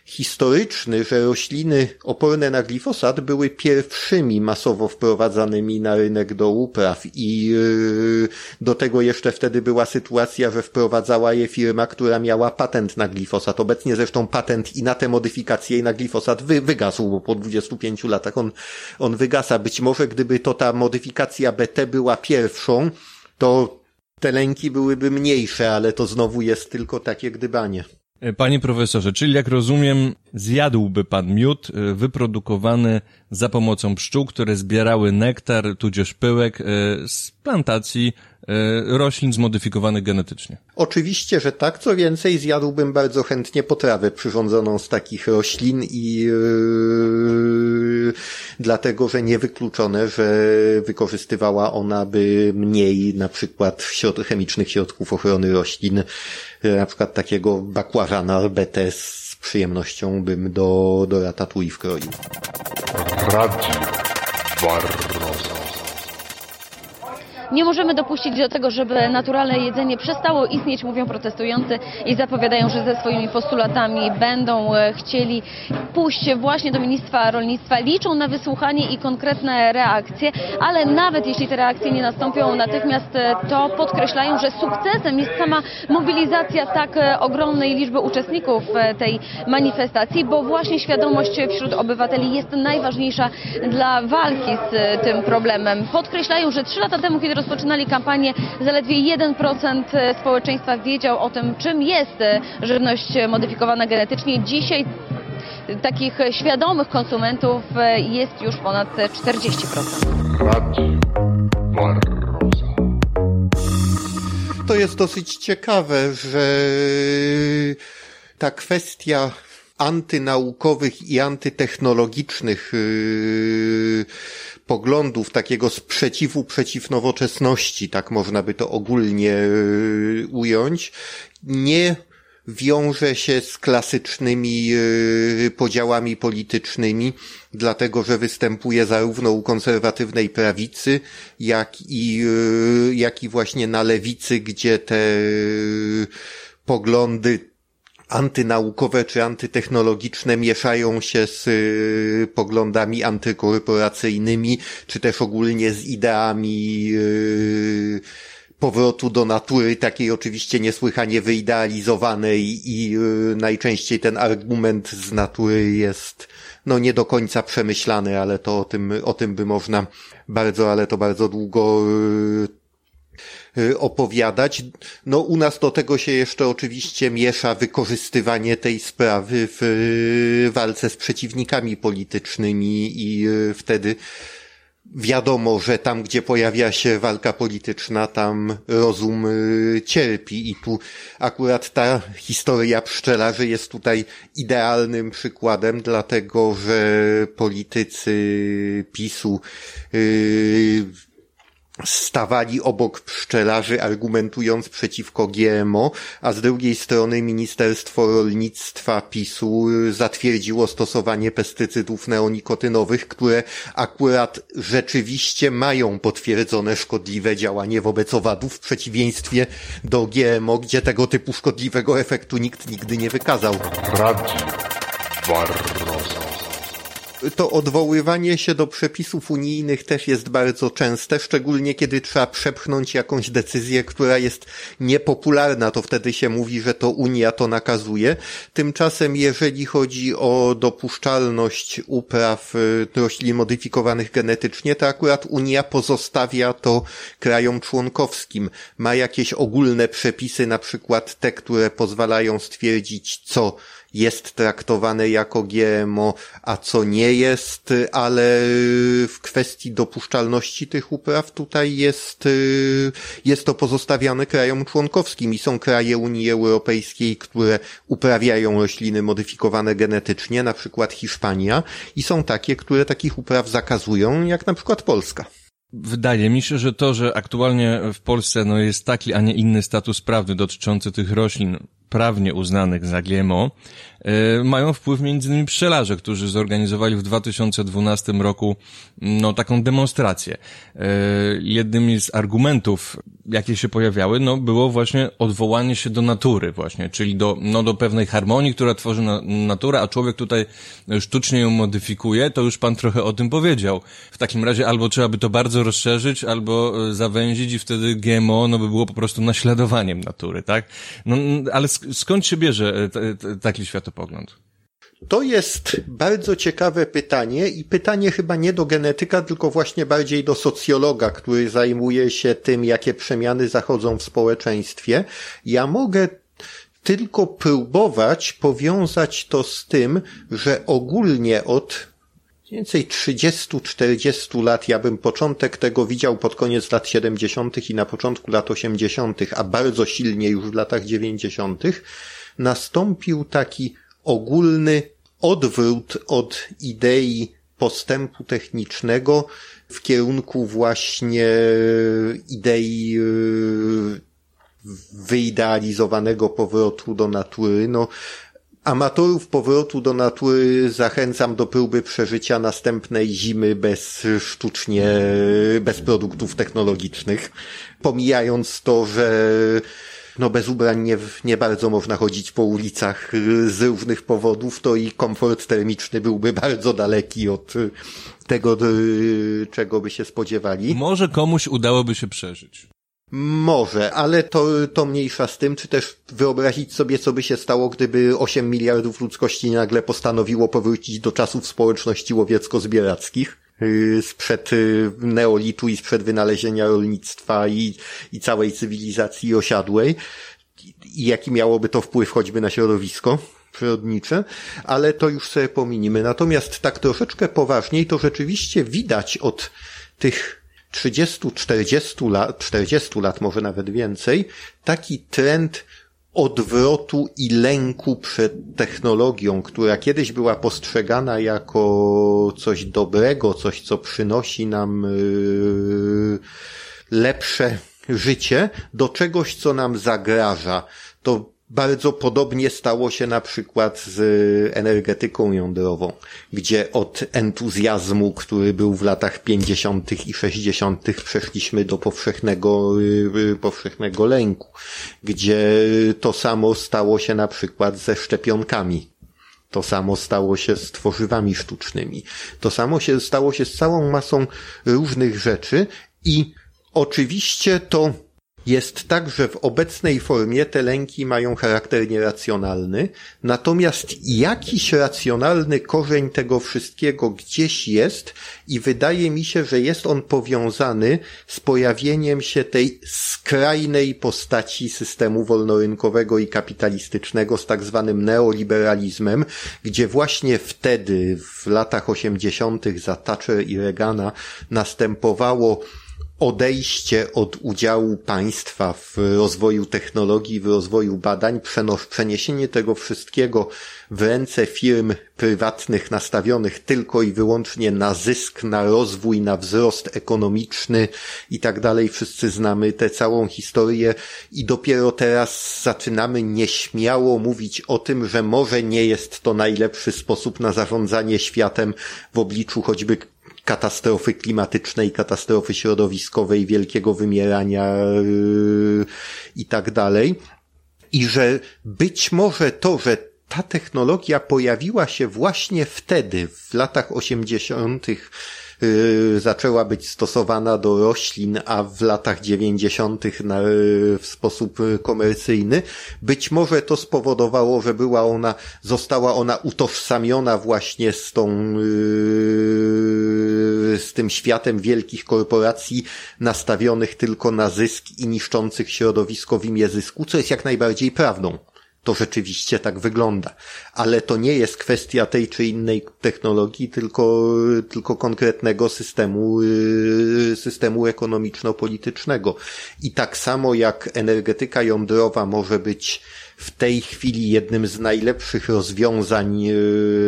historyczny, że rośliny oporne na glifosat były pierwszymi masowo wprowadzanymi na rynek do upraw i yy, do tego jeszcze wtedy była sytuacja, że wprowadzała je firma, która miała patent na glifosat. Obecnie zresztą patent i na te modyfikacje i na glifosat wy, wygasł, bo po 25 latach on, on wygasa. Być może gdyby to ta modyfikacja BT była pierwszą, to te lęki byłyby mniejsze, ale to znowu jest tylko takie gdybanie. E, panie profesorze, czyli jak rozumiem, zjadłby pan miód e, wyprodukowany za pomocą pszczół, które zbierały nektar, tudzież pyłek e, z plantacji roślin zmodyfikowanych genetycznie. Oczywiście, że tak. Co więcej, zjadłbym bardzo chętnie potrawę przyrządzoną z takich roślin i yy, dlatego, że niewykluczone, że wykorzystywała ona by mniej na przykład chemicznych środków ochrony roślin na przykład takiego bakłażana BT z przyjemnością bym do, do ratatouille wkroił. Radio Barroso. Nie możemy dopuścić do tego, żeby naturalne jedzenie przestało istnieć, mówią protestujący i zapowiadają, że ze swoimi postulatami będą e, chcieli pójść właśnie do Ministerstwa Rolnictwa. Liczą na wysłuchanie i konkretne reakcje, ale nawet jeśli te reakcje nie nastąpią natychmiast, e, to podkreślają, że sukcesem jest sama mobilizacja tak e, ogromnej liczby uczestników tej manifestacji, bo właśnie świadomość wśród obywateli jest najważniejsza dla walki z tym problemem. Podkreślają, że trzy lata temu, kiedy rozpoczynali kampanię, zaledwie 1% społeczeństwa wiedział o tym, czym jest żywność modyfikowana genetycznie. Dzisiaj takich świadomych konsumentów jest już ponad 40%. To jest dosyć ciekawe, że ta kwestia antynaukowych i antytechnologicznych yy, poglądów, takiego sprzeciwu przeciw nowoczesności, tak można by to ogólnie yy, ująć, nie wiąże się z klasycznymi y, podziałami politycznymi, dlatego że występuje zarówno u konserwatywnej prawicy, jak i, y, jak i właśnie na lewicy, gdzie te y, poglądy antynaukowe czy antytechnologiczne mieszają się z y, poglądami antykorporacyjnymi, czy też ogólnie z ideami y, powrotu do natury, takiej oczywiście niesłychanie wyidealizowanej i y, najczęściej ten argument z natury jest no nie do końca przemyślany, ale to o tym, o tym by można bardzo, ale to bardzo długo y, opowiadać. No u nas do tego się jeszcze oczywiście miesza wykorzystywanie tej sprawy w y, walce z przeciwnikami politycznymi i y, wtedy wiadomo, że tam, gdzie pojawia się walka polityczna, tam rozum y, cierpi i tu akurat ta historia pszczelarzy jest tutaj idealnym przykładem, dlatego że politycy PiSu yy, stawali obok pszczelarzy, argumentując przeciwko GMO, a z drugiej strony Ministerstwo Rolnictwa PiSu zatwierdziło stosowanie pestycydów neonikotynowych, które akurat rzeczywiście mają potwierdzone szkodliwe działanie wobec owadów, w przeciwieństwie do GMO, gdzie tego typu szkodliwego efektu nikt nigdy nie wykazał. Radio Barroso. To odwoływanie się do przepisów unijnych też jest bardzo częste, szczególnie kiedy trzeba przepchnąć jakąś decyzję, która jest niepopularna, to wtedy się mówi, że to Unia to nakazuje. Tymczasem, jeżeli chodzi o dopuszczalność upraw y, roślin modyfikowanych genetycznie, to akurat Unia pozostawia to krajom członkowskim. Ma jakieś ogólne przepisy, na przykład te, które pozwalają stwierdzić, co jest traktowane jako GMO, a co nie jest, ale w kwestii dopuszczalności tych upraw tutaj jest, y, jest to pozostawiane krajom członkowskim i są kraje Unii Europejskiej, które uprawiają rośliny modyfikowane genetycznie, na przykład Hiszpania i są takie, które takich upraw zakazują, jak na przykład Polska. Wydaje mi się, że to, że aktualnie w Polsce no, jest taki, a nie inny status prawny dotyczący tych roślin prawnie uznanych za GMO, e, mają wpływ innymi pszczelarze, którzy zorganizowali w 2012 roku no, taką demonstrację. E, jednym z argumentów, jakie się pojawiały, no, było właśnie odwołanie się do natury właśnie, czyli do, no, do pewnej harmonii, która tworzy na, natura, a człowiek tutaj sztucznie ją modyfikuje, to już pan trochę o tym powiedział. W takim razie albo trzeba by to bardzo rozszerzyć, albo e, zawęzić i wtedy GMO, no, by było po prostu naśladowaniem natury, tak? No, ale skąd się bierze taki światopogląd? To jest bardzo ciekawe pytanie i pytanie chyba nie do genetyka, tylko właśnie bardziej do socjologa, który zajmuje się tym, jakie przemiany zachodzą w społeczeństwie. Ja mogę tylko próbować powiązać to z tym, że ogólnie od mniej więcej 30-40 lat, ja bym początek tego widział pod koniec lat 70. i na początku lat 80., a bardzo silnie już w latach 90., nastąpił taki ogólny odwrót od idei postępu technicznego w kierunku właśnie idei yy, wyidealizowanego powrotu do natury. No, Amatorów powrotu do natury zachęcam do próby przeżycia następnej zimy bez sztucznie, bez produktów technologicznych. Pomijając to, że no bez ubrań nie, nie bardzo można chodzić po ulicach z różnych powodów, to i komfort termiczny byłby bardzo daleki od tego, czego by się spodziewali. Może komuś udałoby się przeżyć. Może, ale to, to mniejsza z tym, czy też wyobrazić sobie, co by się stało, gdyby 8 miliardów ludzkości nagle postanowiło powrócić do czasów społeczności łowiecko-zbierackich yy, sprzed yy, neolitu i sprzed wynalezienia rolnictwa i, i całej cywilizacji osiadłej i jaki miałoby to wpływ choćby na środowisko przyrodnicze, ale to już sobie pominimy. Natomiast tak troszeczkę poważniej to rzeczywiście widać od tych 30-40 lat, 40 lat, może nawet więcej, taki trend odwrotu i lęku przed technologią, która kiedyś była postrzegana jako coś dobrego, coś, co przynosi nam yy, lepsze życie, do czegoś, co nam zagraża. To Bardzo podobnie stało się na przykład z energetyką jądrową, gdzie od entuzjazmu, który był w latach 50. i 60. przeszliśmy do powszechnego, y, powszechnego lęku, gdzie to samo stało się na przykład ze szczepionkami. To samo stało się z tworzywami sztucznymi. To samo się stało się z całą masą różnych rzeczy i oczywiście to jest tak, że w obecnej formie te lęki mają charakter nieracjonalny, natomiast jakiś racjonalny korzeń tego wszystkiego gdzieś jest i wydaje mi się, że jest on powiązany z pojawieniem się tej skrajnej postaci systemu wolnorynkowego i kapitalistycznego z tak zwanym neoliberalizmem, gdzie właśnie wtedy, w latach osiemdziesiątych za Thatcher i Reagana następowało odejście od udziału państwa w rozwoju technologii, w rozwoju badań, przenos- przeniesienie tego wszystkiego w ręce firm prywatnych nastawionych tylko i wyłącznie na zysk, na rozwój, na wzrost ekonomiczny i tak dalej. Wszyscy znamy tę całą historię i dopiero teraz zaczynamy nieśmiało mówić o tym, że może nie jest to najlepszy sposób na zarządzanie światem w obliczu choćby katastrofy klimatycznej, katastrofy środowiskowej, wielkiego wymierania yy, i tak dalej. I że być może to, że ta technologia pojawiła się właśnie wtedy, w latach osiemdziesiątych, zaczęła być stosowana do roślin, a w latach dziewięćdziesiątych w sposób komercyjny. Być może to spowodowało, że była ona, została ona utożsamiona właśnie z tą, y, z tym światem wielkich korporacji nastawionych tylko na zysk i niszczących środowisko w imię zysku, co jest jak najbardziej prawdą to rzeczywiście tak wygląda. Ale to nie jest kwestia tej czy innej technologii, tylko, tylko konkretnego systemu, y, systemu ekonomiczno-politycznego. I tak samo jak energetyka jądrowa może być w tej chwili jednym z najlepszych rozwiązań e,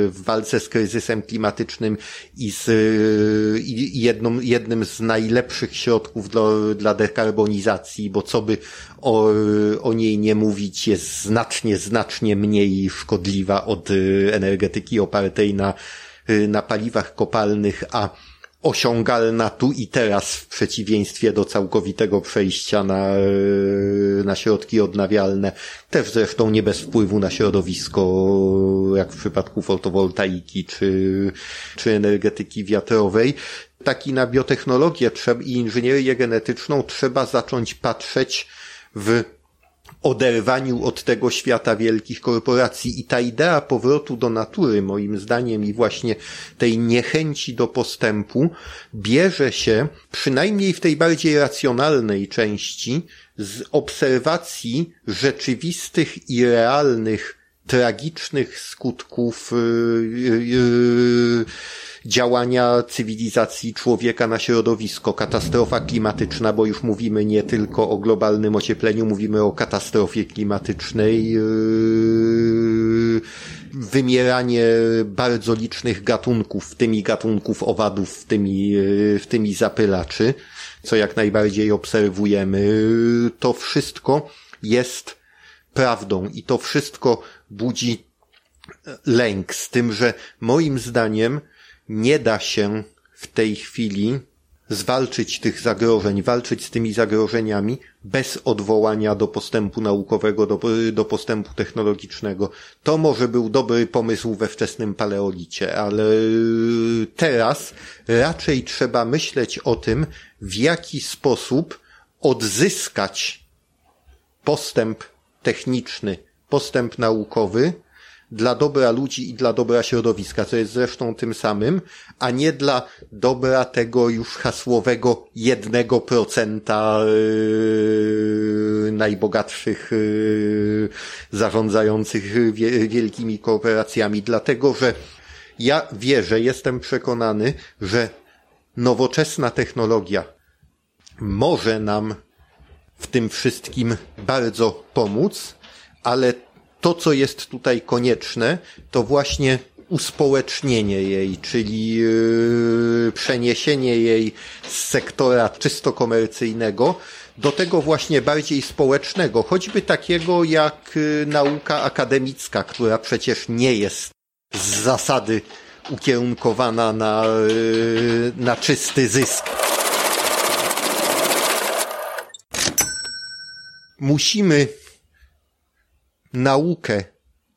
w walce z kryzysem klimatycznym i z e, i jedną, jednym z najlepszych środków dla, dla dekarbonizacji, bo co by o, o niej nie mówić, jest znacznie, znacznie mniej szkodliwa od e, energetyki opartej na, na paliwach kopalnych, a osiągalna tu i teraz w przeciwieństwie do całkowitego przejścia na, na środki odnawialne, też zresztą nie bez wpływu na środowisko, jak w przypadku fotowoltaiki czy, czy energetyki wiatrowej. Taki na biotechnologię i inżynierię genetyczną trzeba zacząć patrzeć w oderwaniu od tego świata wielkich korporacji. I ta idea powrotu do natury, moim zdaniem, i właśnie tej niechęci do postępu, bierze się, przynajmniej w tej bardziej racjonalnej części, z obserwacji rzeczywistych i realnych tragicznych skutków yy, yy, działania cywilizacji człowieka na środowisko, katastrofa klimatyczna, bo już mówimy nie tylko o globalnym ociepleniu, mówimy o katastrofie klimatycznej, wymieranie bardzo licznych gatunków, w tymi gatunków owadów, w tymi, w tymi zapylaczy, co jak najbardziej obserwujemy. To wszystko jest prawdą i to wszystko budzi lęk z tym, że moim zdaniem nie da się w tej chwili zwalczyć tych zagrożeń, walczyć z tymi zagrożeniami bez odwołania do postępu naukowego, do, do postępu technologicznego. To może był dobry pomysł we wczesnym paleolicie, ale teraz raczej trzeba myśleć o tym, w jaki sposób odzyskać postęp techniczny, postęp naukowy, dla dobra ludzi i dla dobra środowiska, co jest zresztą tym samym, a nie dla dobra tego już hasłowego jednego procenta yy, najbogatszych yy, zarządzających wie, wielkimi korporacjami, dlatego że ja wierzę, jestem przekonany, że nowoczesna technologia może nam w tym wszystkim bardzo pomóc, ale to, co jest tutaj konieczne, to właśnie uspołecznienie jej, czyli yy, przeniesienie jej z sektora czysto komercyjnego do tego właśnie bardziej społecznego, choćby takiego jak yy, nauka akademicka, która przecież nie jest z zasady ukierunkowana na, yy, na czysty zysk. Musimy naukę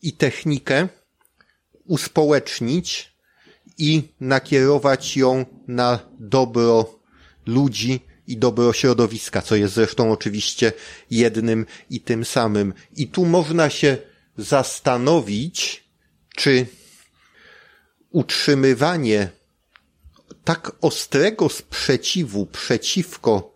i technikę uspołecznić i nakierować ją na dobro ludzi i dobro środowiska, co jest zresztą oczywiście jednym i tym samym. I tu można się zastanowić, czy utrzymywanie tak ostrego sprzeciwu przeciwko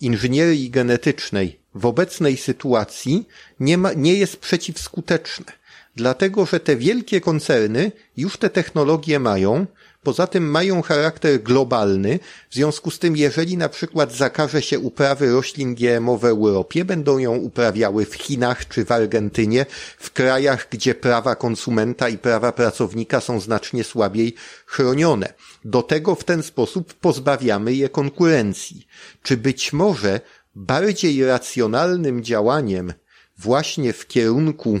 inżynierii genetycznej w obecnej sytuacji nie, ma, nie jest przeciwskuteczne. Dlatego, że te wielkie koncerny już te technologie mają, poza tym mają charakter globalny, w związku z tym jeżeli na przykład zakaże się uprawy roślin GMO w Europie, będą ją uprawiały w Chinach czy w Argentynie, w krajach, gdzie prawa konsumenta i prawa pracownika są znacznie słabiej chronione. Do tego w ten sposób pozbawiamy je konkurencji. Czy być może bardziej racjonalnym działaniem właśnie w kierunku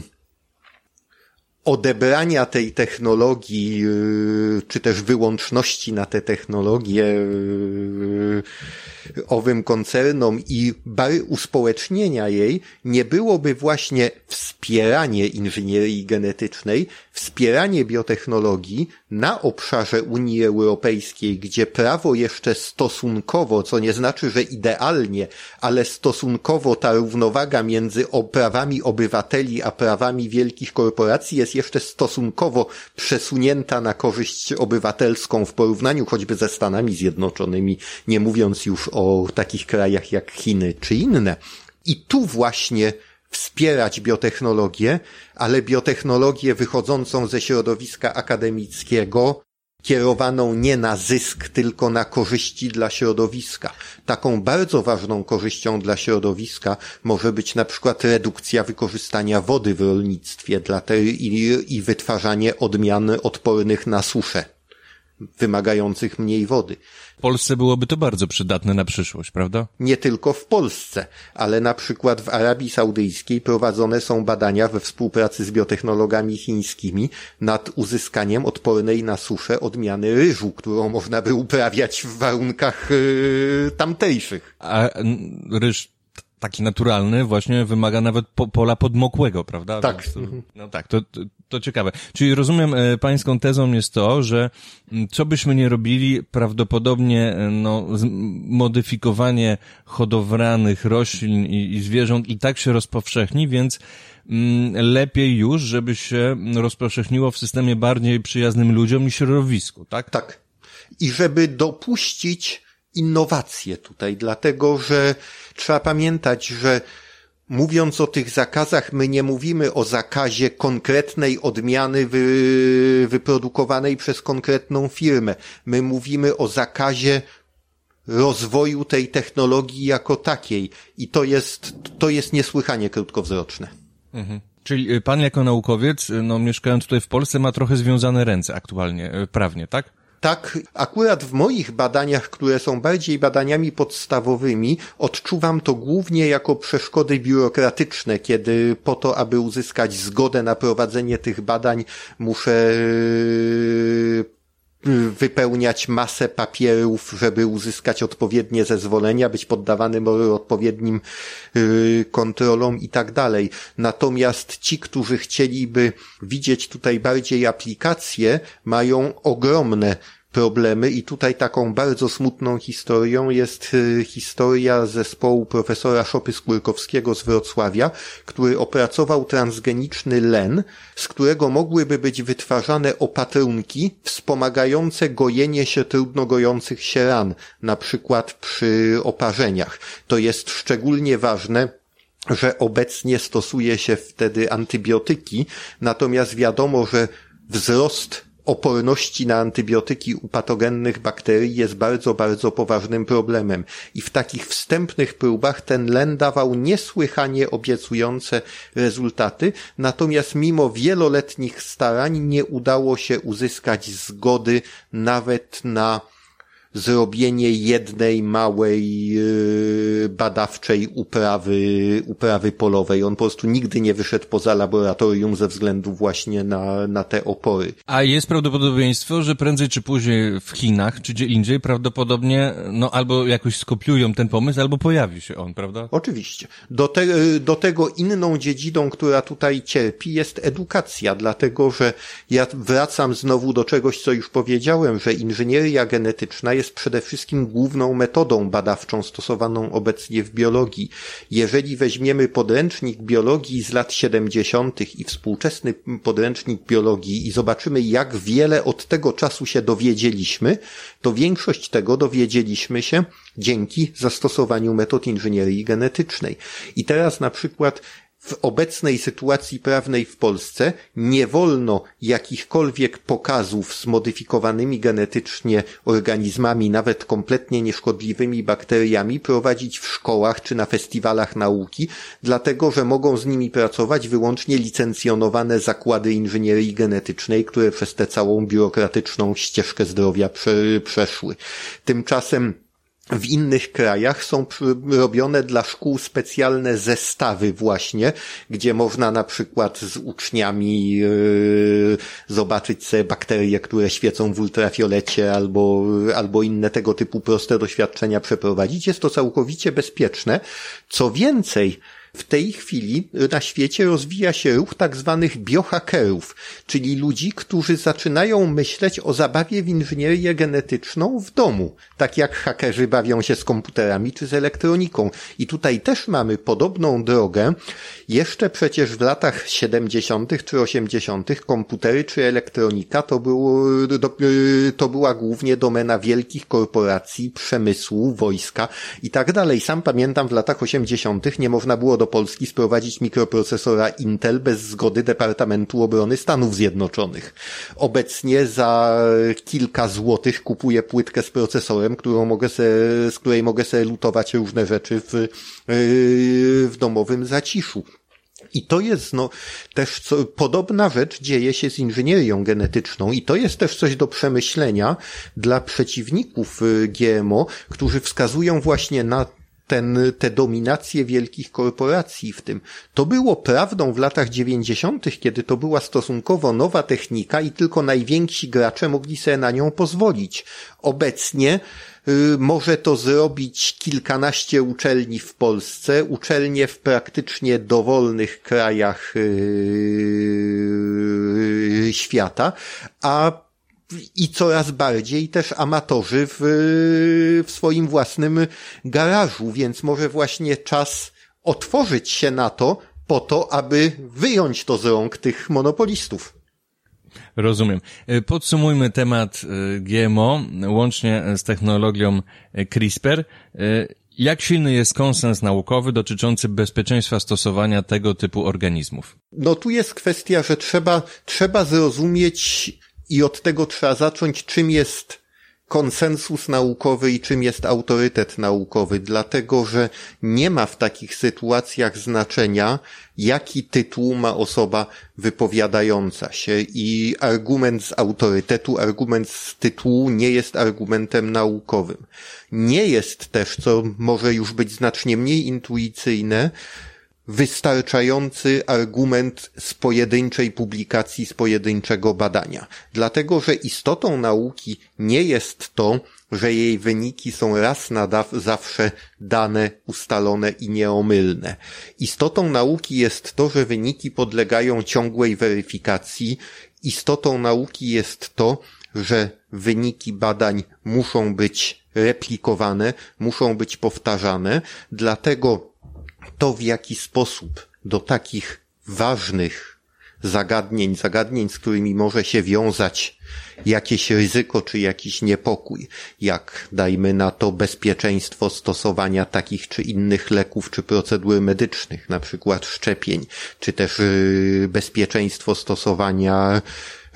odebrania tej technologii, yy, czy też wyłączności na te technologie yy, owym koncernom i uspołecznienia jej, nie byłoby właśnie wspieranie inżynierii genetycznej, wspieranie biotechnologii na obszarze Unii Europejskiej, gdzie prawo jeszcze stosunkowo, co nie znaczy, że idealnie, ale stosunkowo ta równowaga między prawami obywateli a prawami wielkich korporacji jest jeszcze stosunkowo przesunięta na korzyść obywatelską w porównaniu choćby ze Stanami Zjednoczonymi, nie mówiąc już o takich krajach jak Chiny czy inne. I tu właśnie wspierać biotechnologię, ale biotechnologię wychodzącą ze środowiska akademickiego, kierowaną nie na zysk, tylko na korzyści dla środowiska. Taką bardzo ważną korzyścią dla środowiska może być na przykład redukcja wykorzystania wody w rolnictwie dla tej, i, i wytwarzanie odmian odpornych na suszę, wymagających mniej wody. W Polsce byłoby to bardzo przydatne na przyszłość, prawda? Nie tylko w Polsce, ale na przykład w Arabii Saudyjskiej prowadzone są badania we współpracy z biotechnologami chińskimi nad uzyskaniem odpornej na suszę odmiany ryżu, którą można by uprawiać w warunkach yy, tamtejszych. A ryż taki naturalny właśnie wymaga nawet po, pola podmokłego, prawda? Tak. To, no tak, to, to, ciekawe. Czyli rozumiem, e, pańską tezą jest to, że co byśmy nie robili, prawdopodobnie e, no, modyfikowanie hodowlanych roślin i, i zwierząt i tak się rozpowszechni, więc mm, lepiej już, żeby się rozpowszechniło w systemie bardziej przyjaznym ludziom i środowisku, tak? Tak. I żeby dopuścić innowacje tutaj, dlatego że trzeba pamiętać, że mówiąc o tych zakazach, my nie mówimy o zakazie konkretnej odmiany wy, wyprodukowanej przez konkretną firmę. My mówimy o zakazie rozwoju tej technologii jako takiej. I to jest, to jest niesłychanie krótkowzroczne. Mhm. Czyli y, pan jako naukowiec, y, no mieszkając tutaj w Polsce, ma trochę związane ręce aktualnie, y, prawnie, tak? Tak, akurat w moich badaniach, które są bardziej badaniami podstawowymi, odczuwam to głównie jako przeszkody biurokratyczne, kiedy po to, aby uzyskać zgodę na prowadzenie tych badań, muszę yy, wypełniać masę papierów, żeby uzyskać odpowiednie zezwolenia, być poddawanym odpowiednim yy, kontrolom i tak dalej. Natomiast ci, którzy chcieliby widzieć tutaj bardziej aplikacje, mają ogromne problemy i tutaj taką bardzo smutną historią jest y, historia zespołu profesora Szopy Skórkowskiego z Wrocławia, który opracował transgeniczny len, z którego mogłyby być wytwarzane opatrunki wspomagające gojenie się trudno gojących się ran, na przykład przy oparzeniach. To jest szczególnie ważne że obecnie stosuje się wtedy antybiotyki, natomiast wiadomo, że wzrost oporności na antybiotyki u patogennych bakterii jest bardzo, bardzo poważnym problemem. I w takich wstępnych próbach ten len dawał niesłychanie obiecujące rezultaty, natomiast mimo wieloletnich starań nie udało się uzyskać zgody nawet na zrobienie jednej małej yy, badawczej uprawy, uprawy polowej. On po prostu nigdy nie wyszedł poza laboratorium ze względu właśnie na, na te opory. A jest prawdopodobieństwo, że prędzej czy później w Chinach, czy gdzie indziej prawdopodobnie, no albo jakoś skopiują ten pomysł, albo pojawi się on, prawda? Oczywiście. Do, te, do tego inną dziedziną, która tutaj cierpi jest edukacja, dlatego że ja wracam znowu do czegoś, co już powiedziałem, że inżynieria genetyczna jest jest przede wszystkim główną metodą badawczą stosowaną obecnie w biologii. Jeżeli weźmiemy podręcznik biologii z lat 70. i współczesny podręcznik biologii i zobaczymy, jak wiele od tego czasu się dowiedzieliśmy, to większość tego dowiedzieliśmy się dzięki zastosowaniu metod inżynierii genetycznej. I teraz na przykład w obecnej sytuacji prawnej w Polsce nie wolno jakichkolwiek pokazów z modyfikowanymi genetycznie organizmami, nawet kompletnie nieszkodliwymi bakteriami prowadzić w szkołach czy na festiwalach nauki, dlatego że mogą z nimi pracować wyłącznie licencjonowane zakłady inżynierii genetycznej, które przez tę całą biurokratyczną ścieżkę zdrowia prze przeszły. Tymczasem w innych krajach są robione dla szkół specjalne zestawy właśnie, gdzie można na przykład z uczniami yy, zobaczyć sobie bakterie, które świecą w ultrafiolecie albo, albo inne tego typu proste doświadczenia przeprowadzić. Jest to całkowicie bezpieczne. Co więcej, w tej chwili na świecie rozwija się ruch tak zwanych biohackerów, czyli ludzi, którzy zaczynają myśleć o zabawie w inżynierię genetyczną w domu, tak jak hakerzy bawią się z komputerami czy z elektroniką. I tutaj też mamy podobną drogę. Jeszcze przecież w latach 70. czy 80. komputery czy elektronika to, było, to była głównie domena wielkich korporacji, przemysłu, wojska i tak dalej. Sam pamiętam w latach 80. nie można było do do Polski sprowadzić mikroprocesora Intel bez zgody Departamentu Obrony Stanów Zjednoczonych. Obecnie za kilka złotych kupuję płytkę z procesorem, którą mogę se, z której mogę sobie lutować różne rzeczy w, yy, w domowym zaciszu. I to jest no, też co, podobna rzecz dzieje się z inżynierią genetyczną i to jest też coś do przemyślenia dla przeciwników yy, GMO, którzy wskazują właśnie na ten, te dominacje wielkich korporacji w tym. To było prawdą w latach dziewięćdziesiątych, kiedy to była stosunkowo nowa technika i tylko najwięksi gracze mogli sobie na nią pozwolić. Obecnie y, może to zrobić kilkanaście uczelni w Polsce, uczelnie w praktycznie dowolnych krajach y, świata, a i coraz bardziej też amatorzy w, w swoim własnym garażu, więc może właśnie czas otworzyć się na to po to, aby wyjąć to z rąk tych monopolistów. Rozumiem. E, podsumujmy temat e, GMO łącznie z technologią e, CRISPR. Jak silny jest konsens naukowy dotyczący bezpieczeństwa stosowania tego typu organizmów? No tu jest kwestia, że trzeba, trzeba zrozumieć i od tego trzeba zacząć, czym jest konsensus naukowy i czym jest autorytet naukowy, dlatego że nie ma w takich sytuacjach znaczenia, jaki tytuł ma osoba wypowiadająca się i argument z autorytetu, argument z tytułu nie jest argumentem naukowym. Nie jest też, co może już być znacznie mniej intuicyjne, wystarczający argument z pojedynczej publikacji, z pojedynczego badania. Dlatego, że istotą nauki nie jest to, że jej wyniki są raz na zawsze dane, ustalone i nieomylne. Istotą nauki jest to, że wyniki podlegają ciągłej weryfikacji. Istotą nauki jest to, że wyniki badań muszą być replikowane, muszą być powtarzane, dlatego to, w jaki sposób do takich ważnych zagadnień, zagadnień, z którymi może się wiązać jakieś ryzyko czy jakiś niepokój, jak dajmy na to bezpieczeństwo stosowania takich czy innych leków czy procedur medycznych, na przykład szczepień, czy też yy, bezpieczeństwo stosowania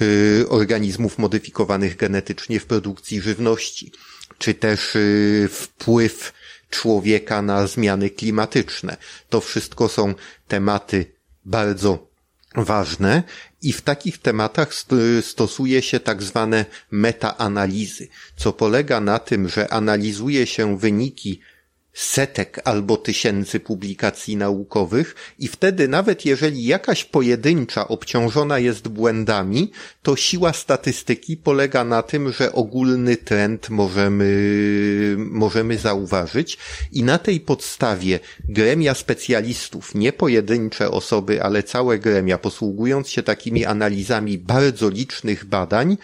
y, organizmów modyfikowanych genetycznie w produkcji żywności, czy też y, wpływ człowieka na zmiany klimatyczne. To wszystko są tematy bardzo ważne i w takich tematach stosuje się tak zwane metaanalizy, co polega na tym, że analizuje się wyniki setek albo tysięcy publikacji naukowych i wtedy nawet jeżeli jakaś pojedyncza obciążona jest błędami, to siła statystyki polega na tym, że ogólny trend możemy, możemy zauważyć i na tej podstawie gremia specjalistów, nie pojedyncze osoby, ale całe gremia, posługując się takimi analizami bardzo licznych badań,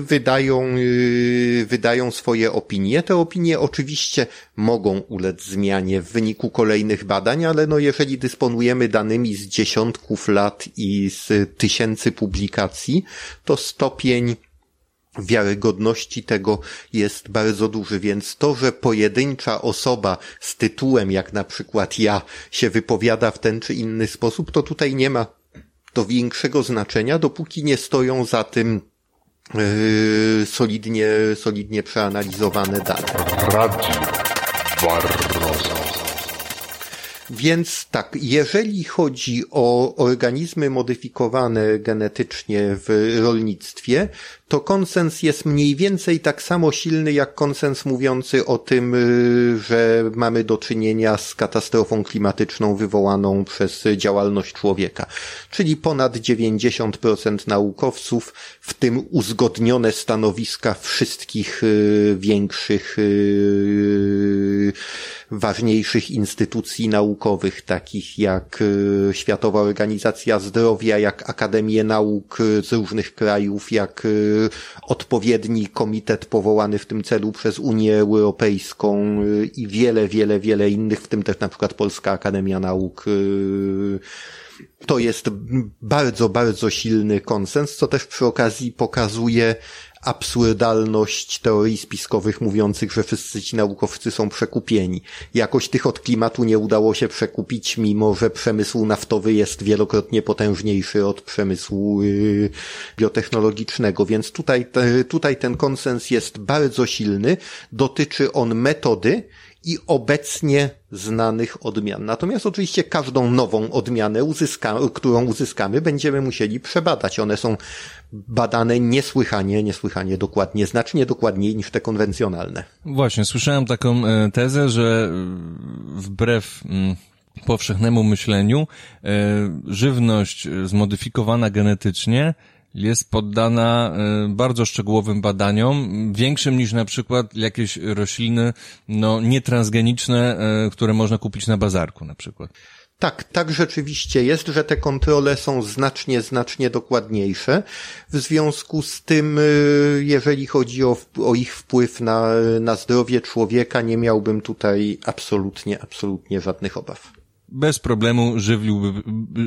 wydają, y, wydają swoje opinie. Te opinie oczywiście mogą ulec zmianie w wyniku kolejnych badań, ale no jeżeli dysponujemy danymi z dziesiątków lat i z tysięcy publikacji, to stopień wiarygodności tego jest bardzo duży, więc to, że pojedyncza osoba z tytułem, jak na przykład ja, się wypowiada w ten czy inny sposób, to tutaj nie ma to większego znaczenia, dopóki nie stoją za tym solidnie, solidnie przeanalizowane dane. Radio Barroso. Więc tak, jeżeli chodzi o organizmy modyfikowane genetycznie w rolnictwie, to konsens jest mniej więcej tak samo silny jak konsens mówiący o tym, y, że mamy do czynienia z katastrofą klimatyczną wywołaną przez działalność człowieka. Czyli ponad 90% naukowców, w tym uzgodnione stanowiska wszystkich y, większych, y, ważniejszych instytucji naukowych, takich jak Światowa Organizacja Zdrowia, jak Akademie Nauk z różnych krajów, jak odpowiedni komitet powołany w tym celu przez Unię Europejską y, i wiele, wiele, wiele innych, w tym też na przykład Polska Akademia Nauk. Y, to jest bardzo, bardzo silny konsens, co też przy okazji pokazuje absurdalność teorii spiskowych mówiących, że wszyscy ci naukowcy są przekupieni. Jakoś tych od klimatu nie udało się przekupić, mimo że przemysł naftowy jest wielokrotnie potężniejszy od przemysłu yy, biotechnologicznego, więc tutaj, tutaj ten konsens jest bardzo silny. Dotyczy on metody, i obecnie znanych odmian. Natomiast oczywiście każdą nową odmianę, uzyska, którą uzyskamy, będziemy musieli przebadać. One są badane niesłychanie, niesłychanie dokładnie, znacznie dokładniej niż te konwencjonalne. Właśnie, słyszałem taką e, tezę, że e, wbrew mm, powszechnemu myśleniu e, żywność zmodyfikowana genetycznie jest poddana bardzo szczegółowym badaniom, większym niż na przykład jakieś rośliny, no, nietransgeniczne, które można kupić na bazarku na przykład. Tak, tak rzeczywiście jest, że te kontrole są znacznie, znacznie dokładniejsze. W związku z tym, e, jeżeli chodzi o, o ich wpływ na, na zdrowie człowieka, nie miałbym tutaj absolutnie, absolutnie żadnych obaw bez problemu żywiłby,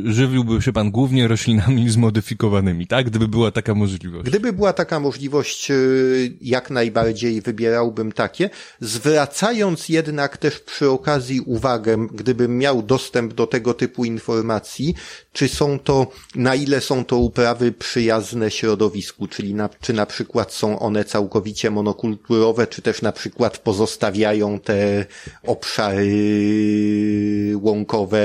żywiłby się pan głównie roślinami zmodyfikowanymi, tak? Gdyby była taka możliwość. Gdyby była taka możliwość, y, jak najbardziej wybierałbym takie, zwracając jednak też przy okazji uwagę, gdybym miał dostęp do tego typu informacji, czy są to, na ile są to uprawy przyjazne środowisku, czyli na, czy na przykład są one całkowicie monokulturowe, czy też na przykład pozostawiają te obszary łąkowe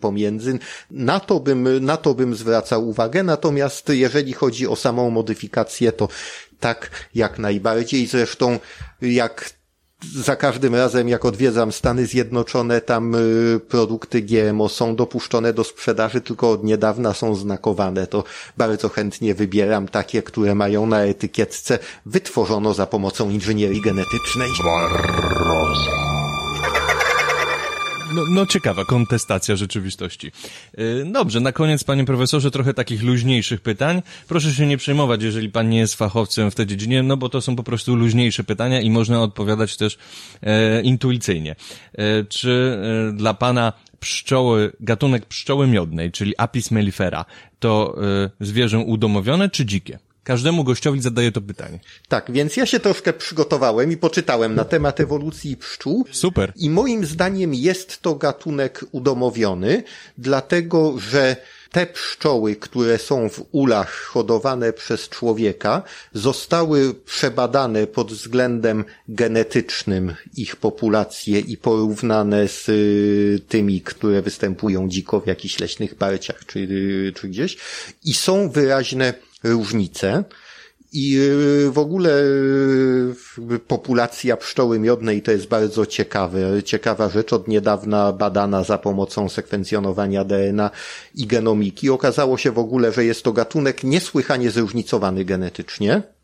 pomiędzy. Na to bym, na to bym zwracał uwagę, natomiast jeżeli chodzi o samą modyfikację, to tak jak najbardziej. Zresztą jak za każdym razem, jak odwiedzam Stany Zjednoczone, tam y, produkty GMO są dopuszczone do sprzedaży, tylko od niedawna są znakowane. To bardzo chętnie wybieram takie, które mają na etykietce wytworzono za pomocą inżynierii genetycznej. Barroza. No, no ciekawa kontestacja rzeczywistości. Y, dobrze, na koniec, panie profesorze, trochę takich luźniejszych pytań. Proszę się nie przejmować, jeżeli pan nie jest fachowcem w tej dziedzinie, no bo to są po prostu luźniejsze pytania i można odpowiadać też e, intuicyjnie. E, czy e, dla pana pszczoły, gatunek pszczoły miodnej, czyli Apis mellifera, to e, zwierzę udomowione czy dzikie? Każdemu gościowi zadaję to pytanie. Tak, więc ja się troszkę przygotowałem i poczytałem na temat ewolucji pszczół. Super. I moim zdaniem jest to gatunek udomowiony, dlatego że te pszczoły, które są w ulach hodowane przez człowieka, zostały przebadane pod względem genetycznym ich populacje i porównane z y, tymi, które występują dziko w jakichś leśnych parciach czy, czy gdzieś i są wyraźne różnice. I y, w ogóle y, populacja pszczoły miodnej to jest bardzo ciekawe, ciekawa rzecz, od niedawna badana za pomocą sekwencjonowania DNA i genomiki. Okazało się w ogóle, że jest to gatunek niesłychanie zróżnicowany genetycznie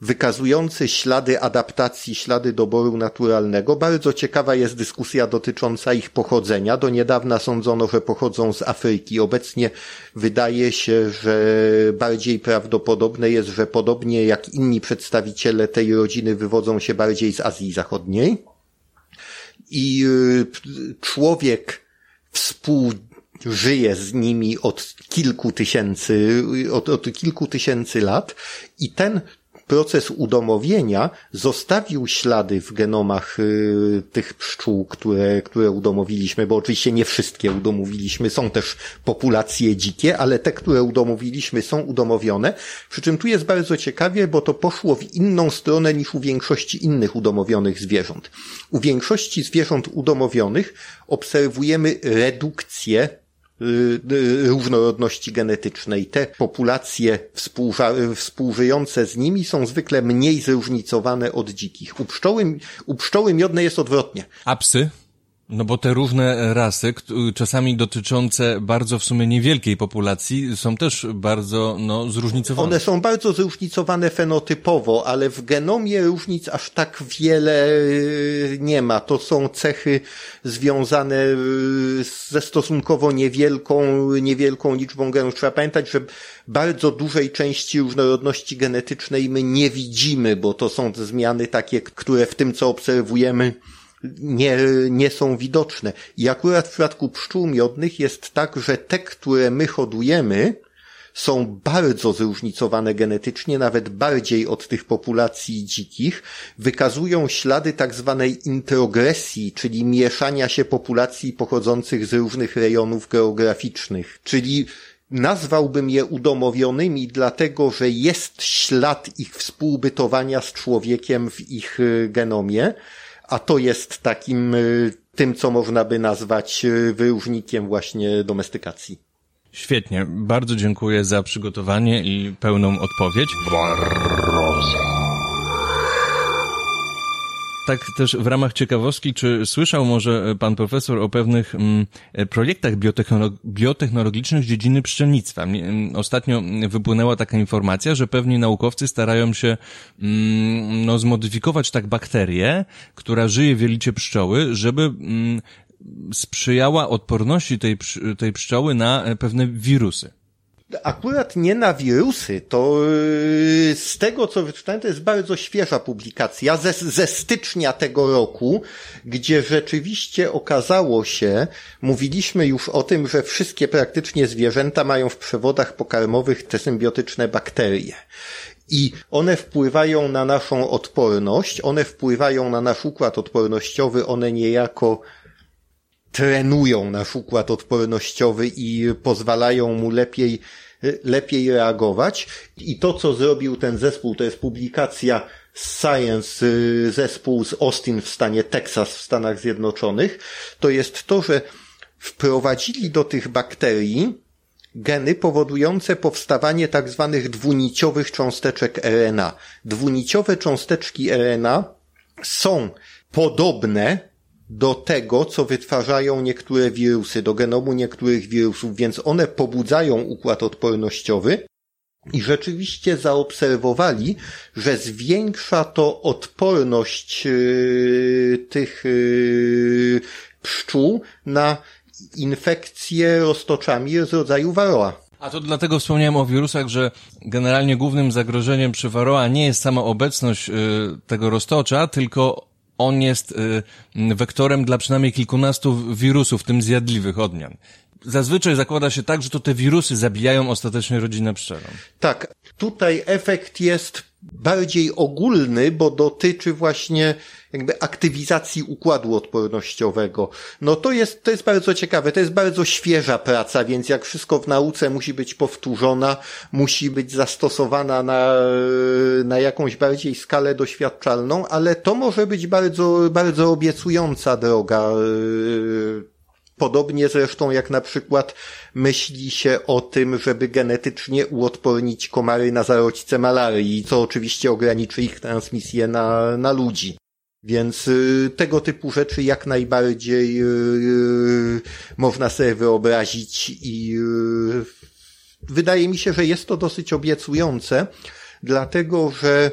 wykazujący ślady adaptacji, ślady doboru naturalnego. Bardzo ciekawa jest dyskusja dotycząca ich pochodzenia. Do niedawna sądzono, że pochodzą z Afryki. Obecnie wydaje się, że bardziej prawdopodobne jest, że podobnie jak inni przedstawiciele tej rodziny wywodzą się bardziej z Azji Zachodniej. I y, człowiek współ żyje z nimi od kilku tysięcy, od, od kilku tysięcy lat i ten proces udomowienia zostawił ślady w genomach y, tych pszczół, które, które udomowiliśmy, bo oczywiście nie wszystkie udomowiliśmy, są też populacje dzikie, ale te, które udomowiliśmy są udomowione, przy czym tu jest bardzo ciekawie, bo to poszło w inną stronę niż u większości innych udomowionych zwierząt. U większości zwierząt udomowionych obserwujemy redukcję różnorodności genetycznej. Te populacje współżyjące z nimi są zwykle mniej zróżnicowane od dzikich. U pszczoły, u pszczoły jest odwrotnie. A psy? No bo te różne rasy, czasami dotyczące bardzo w sumie niewielkiej populacji, są też bardzo no, zróżnicowane. One są bardzo zróżnicowane fenotypowo, ale w genomie różnic aż tak wiele y, nie ma. To są cechy związane y, ze stosunkowo niewielką, niewielką liczbą genów. Trzeba pamiętać, że bardzo dużej części różnorodności genetycznej my nie widzimy, bo to są zmiany takie, które w tym, co obserwujemy, nie, nie są widoczne. I akurat w przypadku pszczół miodnych jest tak, że te, które my hodujemy, są bardzo zróżnicowane genetycznie, nawet bardziej od tych populacji dzikich, wykazują ślady tak zwanej introgresji, czyli mieszania się populacji pochodzących z różnych rejonów geograficznych. Czyli nazwałbym je udomowionymi, dlatego że jest ślad ich współbytowania z człowiekiem w ich y, genomie, a to jest takim y, tym, co można by nazwać y, wyróżnikiem właśnie domestykacji. Świetnie, bardzo dziękuję za przygotowanie i pełną odpowiedź. Barroza tak też w ramach ciekawostki, czy słyszał może pan profesor o pewnych mm, projektach biotechnolog biotechnologicznych z dziedziny pszczelnictwa? Mm, ostatnio wypłynęła taka informacja, że pewni naukowcy starają się mm, no, zmodyfikować tak bakterię, która żyje w jelicie pszczoły, żeby sprzyjała odporności tej, tej pszczoły na e, pewne wirusy akurat nie na wirusy, to yy, z tego co wyczytałem, to jest bardzo świeża publikacja ze, ze stycznia tego roku, gdzie rzeczywiście okazało się, mówiliśmy już o tym, że wszystkie praktycznie zwierzęta mają w przewodach pokarmowych te symbiotyczne bakterie. I one wpływają na naszą odporność, one wpływają na nasz układ odpornościowy, one niejako trenują nasz układ odpornościowy i pozwalają mu lepiej, lepiej reagować. I to, co zrobił ten zespół, to jest publikacja Science, y, zespół z Austin w stanie Texas w Stanach Zjednoczonych, to jest to, że wprowadzili do tych bakterii geny powodujące powstawanie tak zwanych dwuniciowych cząsteczek RNA. Dwuniciowe cząsteczki RNA są podobne do tego, co wytwarzają niektóre wirusy, do genomu niektórych wirusów, więc one pobudzają układ odpornościowy i rzeczywiście zaobserwowali, że zwiększa to odporność yy, tych yy, pszczół na infekcje roztoczami z rodzaju waroa. A to dlatego wspomniałem o wirusach, że generalnie głównym zagrożeniem przy waroa nie jest sama obecność y, tego roztocza, tylko on jest y, wektorem dla przynajmniej kilkunastu wirusów, w tym zjadliwych odmian. Zazwyczaj zakłada się tak, że to te wirusy zabijają ostatecznie rodzinę pszczelą. Tak, tutaj efekt jest bardziej ogólny, bo dotyczy właśnie jakby aktywizacji układu odpornościowego. No to jest, to jest bardzo ciekawe, to jest bardzo świeża praca, więc jak wszystko w nauce musi być powtórzona, musi być zastosowana na, na jakąś bardziej skalę doświadczalną, ale to może być bardzo, bardzo obiecująca droga Podobnie zresztą jak na przykład myśli się o tym, żeby genetycznie uodpornić komary na zarodźce malarii, co oczywiście ograniczy ich transmisję na, na ludzi. Więc y, tego typu rzeczy jak najbardziej y, y, można sobie wyobrazić i y, wydaje mi się, że jest to dosyć obiecujące, dlatego że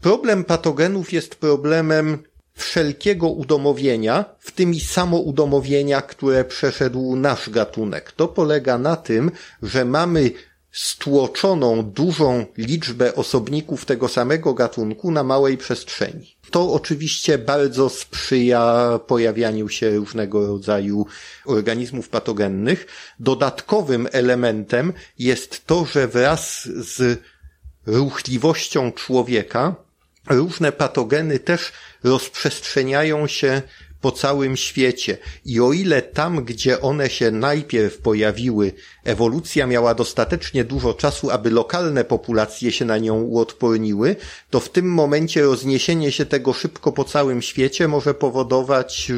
problem patogenów jest problemem wszelkiego udomowienia, w tym i samo udomowienia, które przeszedł nasz gatunek. To polega na tym, że mamy stłoczoną dużą liczbę osobników tego samego gatunku na małej przestrzeni. To oczywiście bardzo sprzyja pojawianiu się różnego rodzaju organizmów patogennych. Dodatkowym elementem jest to, że wraz z ruchliwością człowieka różne patogeny też rozprzestrzeniają się po całym świecie. I o ile tam, gdzie one się najpierw pojawiły, ewolucja miała dostatecznie dużo czasu, aby lokalne populacje się na nią uodporniły, to w tym momencie rozniesienie się tego szybko po całym świecie może powodować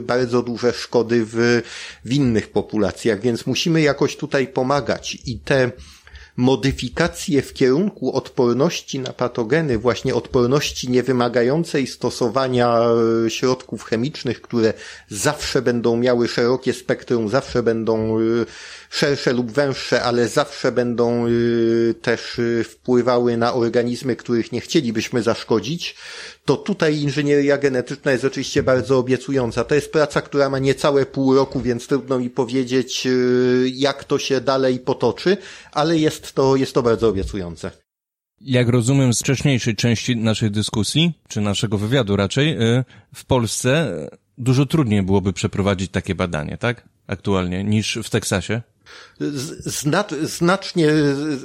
bardzo duże szkody w, w innych populacjach, więc musimy jakoś tutaj pomagać. I te modyfikacje w kierunku odporności na patogeny, właśnie odporności niewymagającej stosowania e, środków chemicznych, które zawsze będą miały szerokie spektrum, zawsze będą e, szersze lub węższe, ale zawsze będą też wpływały na organizmy, których nie chcielibyśmy zaszkodzić, to tutaj inżynieria genetyczna jest oczywiście bardzo obiecująca. To jest praca, która ma niecałe pół roku, więc trudno mi powiedzieć, y, jak to się dalej potoczy, ale jest to, jest to bardzo obiecujące. Jak rozumiem z wcześniejszej części naszej dyskusji, czy naszego wywiadu raczej, y, w Polsce dużo trudniej byłoby przeprowadzić takie badanie, tak? Aktualnie, niż w Teksasie? znacznie,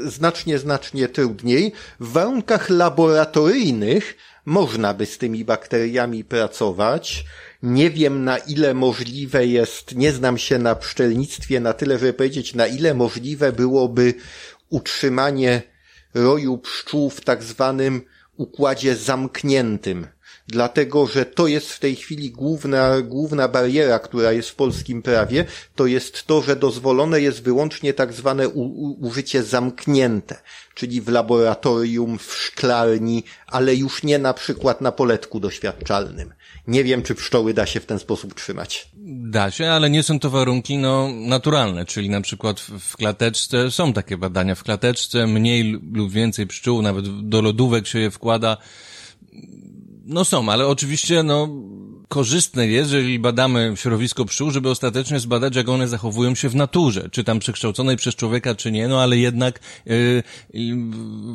znacznie, znacznie trudniej. W warunkach laboratoryjnych można by z tymi bakteriami pracować. Nie wiem na ile możliwe jest, nie znam się na pszczelnictwie na tyle, żeby powiedzieć na ile możliwe byłoby utrzymanie roju pszczół w tak zwanym układzie zamkniętym dlatego że to jest w tej chwili główna, główna bariera, która jest w polskim prawie, to jest to, że dozwolone jest wyłącznie tak zwane u, u, użycie zamknięte, czyli w laboratorium, w szklarni, ale już nie na przykład na poletku doświadczalnym. Nie wiem, czy pszczoły da się w ten sposób trzymać. Da się, ale nie są to warunki no, naturalne, czyli na przykład w, klateczce są takie badania. W klateczce mniej lub więcej pszczół, nawet do lodówek się je wkłada no są, ale oczywiście, no, korzystne jest, jeżeli badamy środowisko pszczół, żeby ostatecznie zbadać, jak one zachowują się w naturze, czy tam przekształconej przez człowieka, czy nie, no ale jednak yy,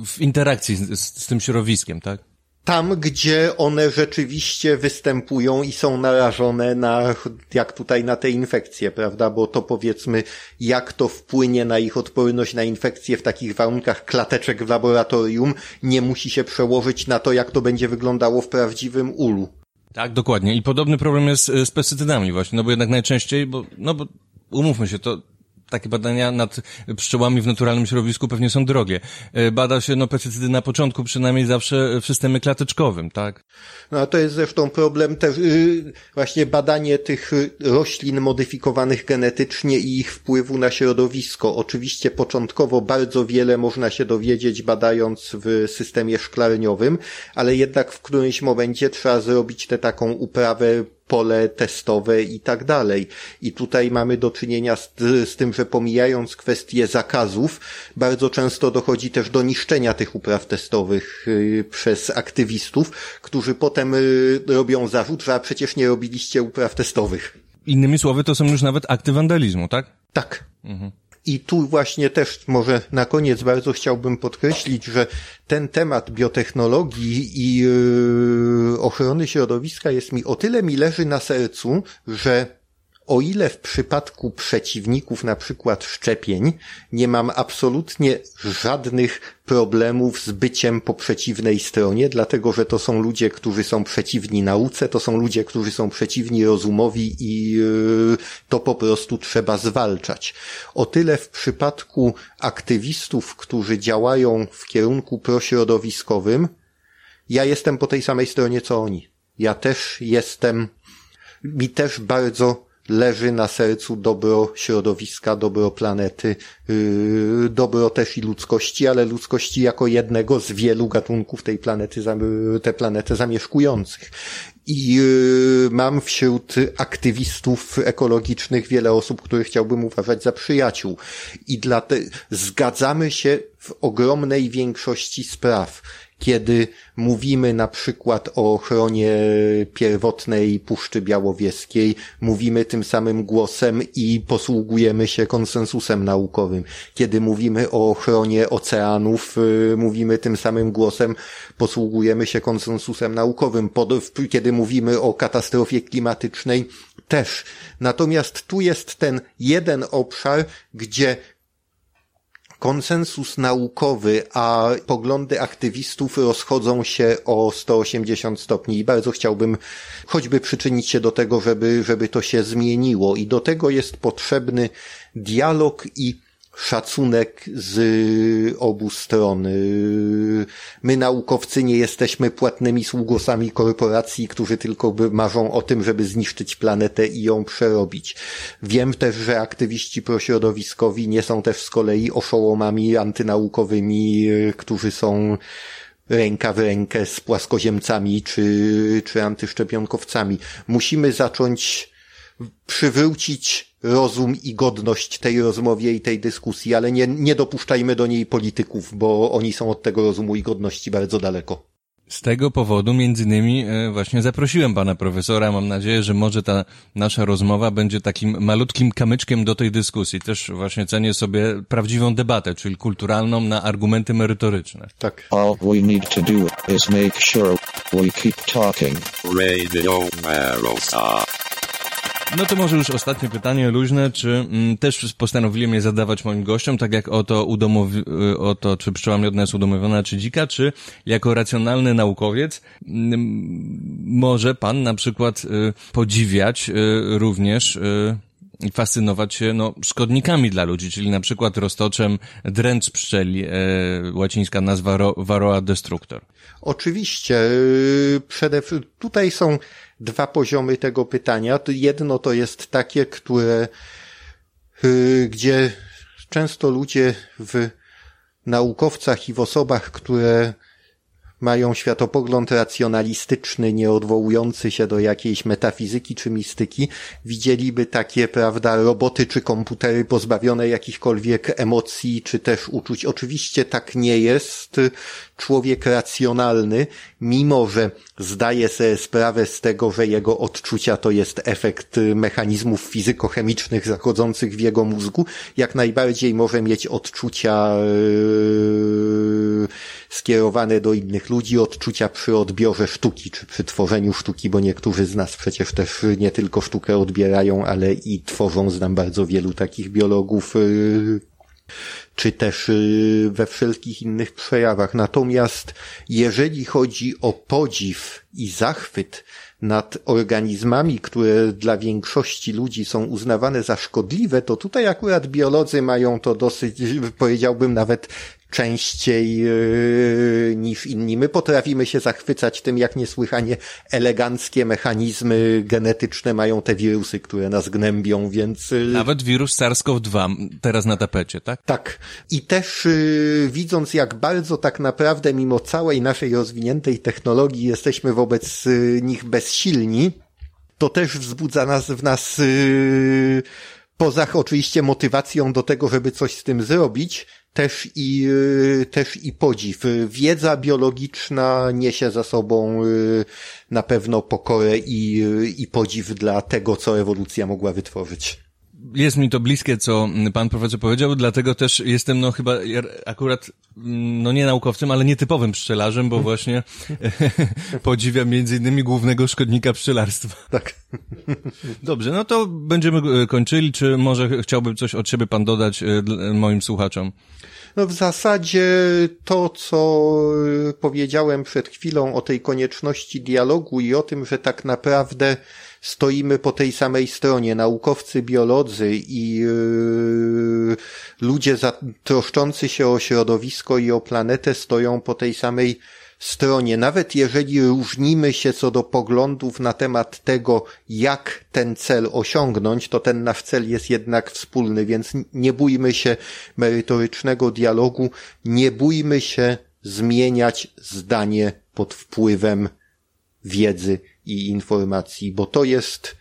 w interakcji z, z tym środowiskiem, tak? Tam, gdzie one rzeczywiście występują i są narażone na, jak tutaj na te infekcje, prawda? Bo to powiedzmy, jak to wpłynie na ich odporność na infekcje w takich warunkach klateczek w laboratorium, nie musi się przełożyć na to, jak to będzie wyglądało w prawdziwym ulu. Tak, dokładnie. I podobny problem jest z pestycydami właśnie, no bo jednak najczęściej, bo, no bo umówmy się, to takie badania nad pszczołami w naturalnym środowisku pewnie są drogie. E, bada się no pestycydy na początku przynajmniej zawsze w systemie klateczkowym, tak? No a to jest zresztą problem też yy, właśnie badanie tych roślin modyfikowanych genetycznie i ich wpływu na środowisko. Oczywiście początkowo bardzo wiele można się dowiedzieć badając w systemie szklarniowym, ale jednak w którymś momencie trzeba zrobić tę taką uprawę pole testowe i tak dalej. I tutaj mamy do czynienia z, z, tym, że pomijając kwestie zakazów, bardzo często dochodzi też do niszczenia tych upraw testowych y, przez aktywistów, którzy potem y, robią zarzut, że a przecież nie robiliście upraw testowych. Innymi słowy, to są już nawet akty wandalizmu, tak? Tak. Mhm. I tu właśnie też może na koniec bardzo chciałbym podkreślić, że ten temat biotechnologii i yy, ochrony środowiska jest mi o tyle mi leży na sercu, że o ile w przypadku przeciwników na przykład szczepień nie mam absolutnie żadnych problemów z byciem po przeciwnej stronie, dlatego że to są ludzie, którzy są przeciwni nauce, to są ludzie, którzy są przeciwni rozumowi i yy, to po prostu trzeba zwalczać. O tyle w przypadku aktywistów, którzy działają w kierunku prośrodowiskowym, ja jestem po tej samej stronie co oni. Ja też jestem, mi też bardzo leży na sercu dobro środowiska, dobro planety, yy, dobro też i ludzkości, ale ludzkości jako jednego z wielu gatunków tej planety, tę planetę zamieszkujących. I yy, mam wśród aktywistów ekologicznych wiele osób, które chciałbym uważać za przyjaciół. I dlatego zgadzamy się w ogromnej większości spraw kiedy mówimy na przykład o ochronie pierwotnej Puszczy Białowieskiej, mówimy tym samym głosem i posługujemy się konsensusem naukowym. Kiedy mówimy o ochronie oceanów, y, mówimy tym samym głosem, posługujemy się konsensusem naukowym. Kiedy mówimy o katastrofie klimatycznej, też. Natomiast tu jest ten jeden obszar, gdzie konsensus naukowy, a poglądy aktywistów rozchodzą się o 180 stopni i bardzo chciałbym choćby przyczynić się do tego, żeby, żeby to się zmieniło. I do tego jest potrzebny dialog i szacunek z obu stron. My naukowcy nie jesteśmy płatnymi sługosami korporacji, którzy tylko marzą o tym, żeby zniszczyć planetę i ją przerobić. Wiem też, że aktywiści prośrodowiskowi nie są też z kolei oszołomami antynaukowymi, którzy są ręka w rękę z płaskoziemcami czy, czy antyszczepionkowcami. Musimy zacząć przywrócić rozum i godność tej rozmowie i tej dyskusji, ale nie, nie dopuszczajmy do niej polityków, bo oni są od tego rozumu i godności bardzo daleko. Z tego powodu między innymi e, właśnie zaprosiłem pana profesora. Mam nadzieję, że może ta nasza rozmowa będzie takim malutkim kamyczkiem do tej dyskusji. Też właśnie cenię sobie prawdziwą debatę, czyli kulturalną na argumenty merytoryczne. Tak. All we need to do is make sure we keep talking. Radio Marosa. No to może już ostatnie pytanie luźne, czy mm, też postanowiłem je zadawać moim gościom, tak jak o to, udomowi- y, to czy pszczoła miodna jest udomowiona, czy dzika, czy jako racjonalny naukowiec mm, może pan na przykład y, podziwiać y, również y, fascynować się no, szkodnikami dla ludzi, czyli na przykład roztoczem dręcz pszczeli, e, łacińska nazwa ro, Varroa destructor. Oczywiście. y, Przede, tutaj są dwa poziomy tego pytania. Jedno to jest takie, które, y, gdzie często ludzie w naukowcach i w osobach, które mają światopogląd racjonalistyczny, nie odwołujący się do jakiejś metafizyki czy mistyki, widzieliby takie, prawda, roboty czy komputery pozbawione jakichkolwiek emocji czy też uczuć. Oczywiście tak nie jest. Człowiek racjonalny, mimo że zdaje sobie sprawę z tego, że jego odczucia to jest efekt mechanizmów fizykochemicznych zachodzących w jego mózgu, jak najbardziej może mieć odczucia yy, skierowane do innych ludzi, odczucia przy odbiorze sztuki, czy przy tworzeniu sztuki, bo niektórzy z nas przecież też nie tylko sztukę odbierają, ale i tworzą. Znam bardzo wielu takich biologów, yy, czy też yy, we wszelkich innych przejawach. Natomiast jeżeli chodzi o podziw i zachwyt nad organizmami, które dla większości ludzi są uznawane za szkodliwe, to tutaj akurat biolodzy mają to dosyć, powiedziałbym nawet częściej yy, niż inni. My potrafimy się zachwycać tym, jak niesłychanie eleganckie mechanizmy genetyczne mają te wirusy, które nas gnębią, więc... Yy, Nawet wirus SARS-CoV-2 teraz na tapecie, tak? tak. I też yy, widząc, jak bardzo tak naprawdę mimo całej naszej rozwiniętej technologii jesteśmy wobec nich bezsilni, to też wzbudza nas w nas poza oczywiście motywacją do tego, żeby coś z tym zrobić, też i, yy, też i podziw. Wiedza biologiczna niesie za sobą yy, na pewno pokorę i, yy, i podziw dla tego, co ewolucja mogła wytworzyć. Jest mi to bliskie, co pan profesor powiedział, dlatego też jestem no chyba akurat mm, no nie naukowcem, ale nietypowym pszczelarzem, bo właśnie podziwiam między innymi głównego szkodnika pszczelarstwa. Tak. Dobrze, no to będziemy e, kończyli. Czy może chciałby coś od siebie pan dodać e, moim słuchaczom? No w zasadzie to, co powiedziałem przed chwilą o tej konieczności dialogu i o tym, że tak naprawdę stoimy po tej samej stronie, naukowcy, biolodzy i yy, ludzie troszczący się o środowisko i o planetę stoją po tej samej stronie, nawet jeżeli różnimy się co do poglądów na temat tego, jak ten cel osiągnąć, to ten nasz cel jest jednak wspólny, więc nie bójmy się merytorycznego dialogu, nie bójmy się zmieniać zdanie pod wpływem wiedzy i informacji, bo to jest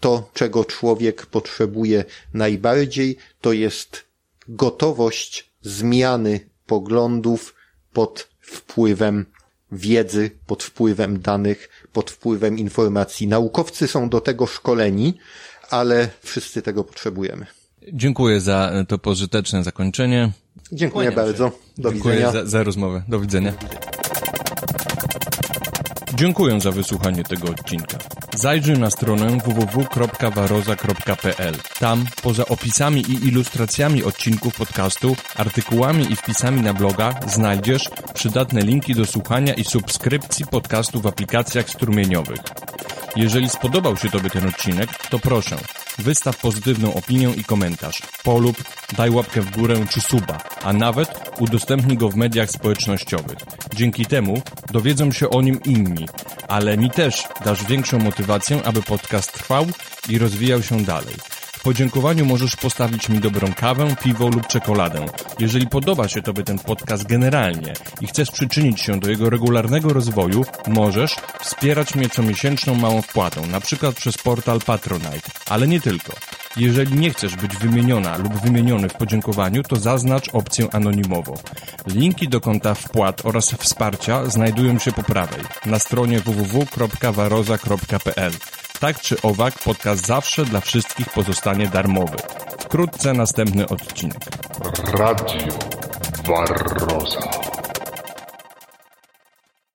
to, czego człowiek potrzebuje najbardziej, to jest gotowość zmiany poglądów pod wpływem wiedzy, pod wpływem danych, pod wpływem informacji. Naukowcy są do tego szkoleni, ale wszyscy tego potrzebujemy. Dziękuję za to pożyteczne zakończenie. Dziękuję Kłaniam bardzo. Do Dziękuję widzenia. Za, za rozmowę. Do widzenia. Dziękuję za wysłuchanie tego odcinka. Zajrzyj na stronę www.waroza.pl. Tam, poza opisami i ilustracjami odcinków podcastu, artykułami i wpisami na bloga, znajdziesz przydatne linki do słuchania i subskrypcji podcastu w aplikacjach strumieniowych. Jeżeli spodobał się Tobie ten odcinek, to proszę, wystaw pozytywną opinię i komentarz, polub, daj łapkę w górę czy suba, a nawet udostępnij go w mediach społecznościowych. Dzięki temu dowiedzą się o nim inni, ale mi też dasz większą motywację, aby podcast trwał i rozwijał się dalej podziękowaniu możesz postawić mi dobrą kawę, piwo lub czekoladę. Jeżeli podoba się Tobie ten podcast generalnie i chcesz przyczynić się do jego regularnego rozwoju, możesz wspierać mnie comiesięczną małą wpłatą, na przykład przez portal Patronite, ale nie tylko. Jeżeli nie chcesz być wymieniona lub wymieniony w podziękowaniu, to zaznacz opcję anonimowo. Linki do konta wpłat oraz wsparcia znajdują się po prawej na stronie www.waroza.pl. Tak czy owak, podcast zawsze dla wszystkich pozostanie darmowy. Wkrótce następny odcinek. Radio Barroza.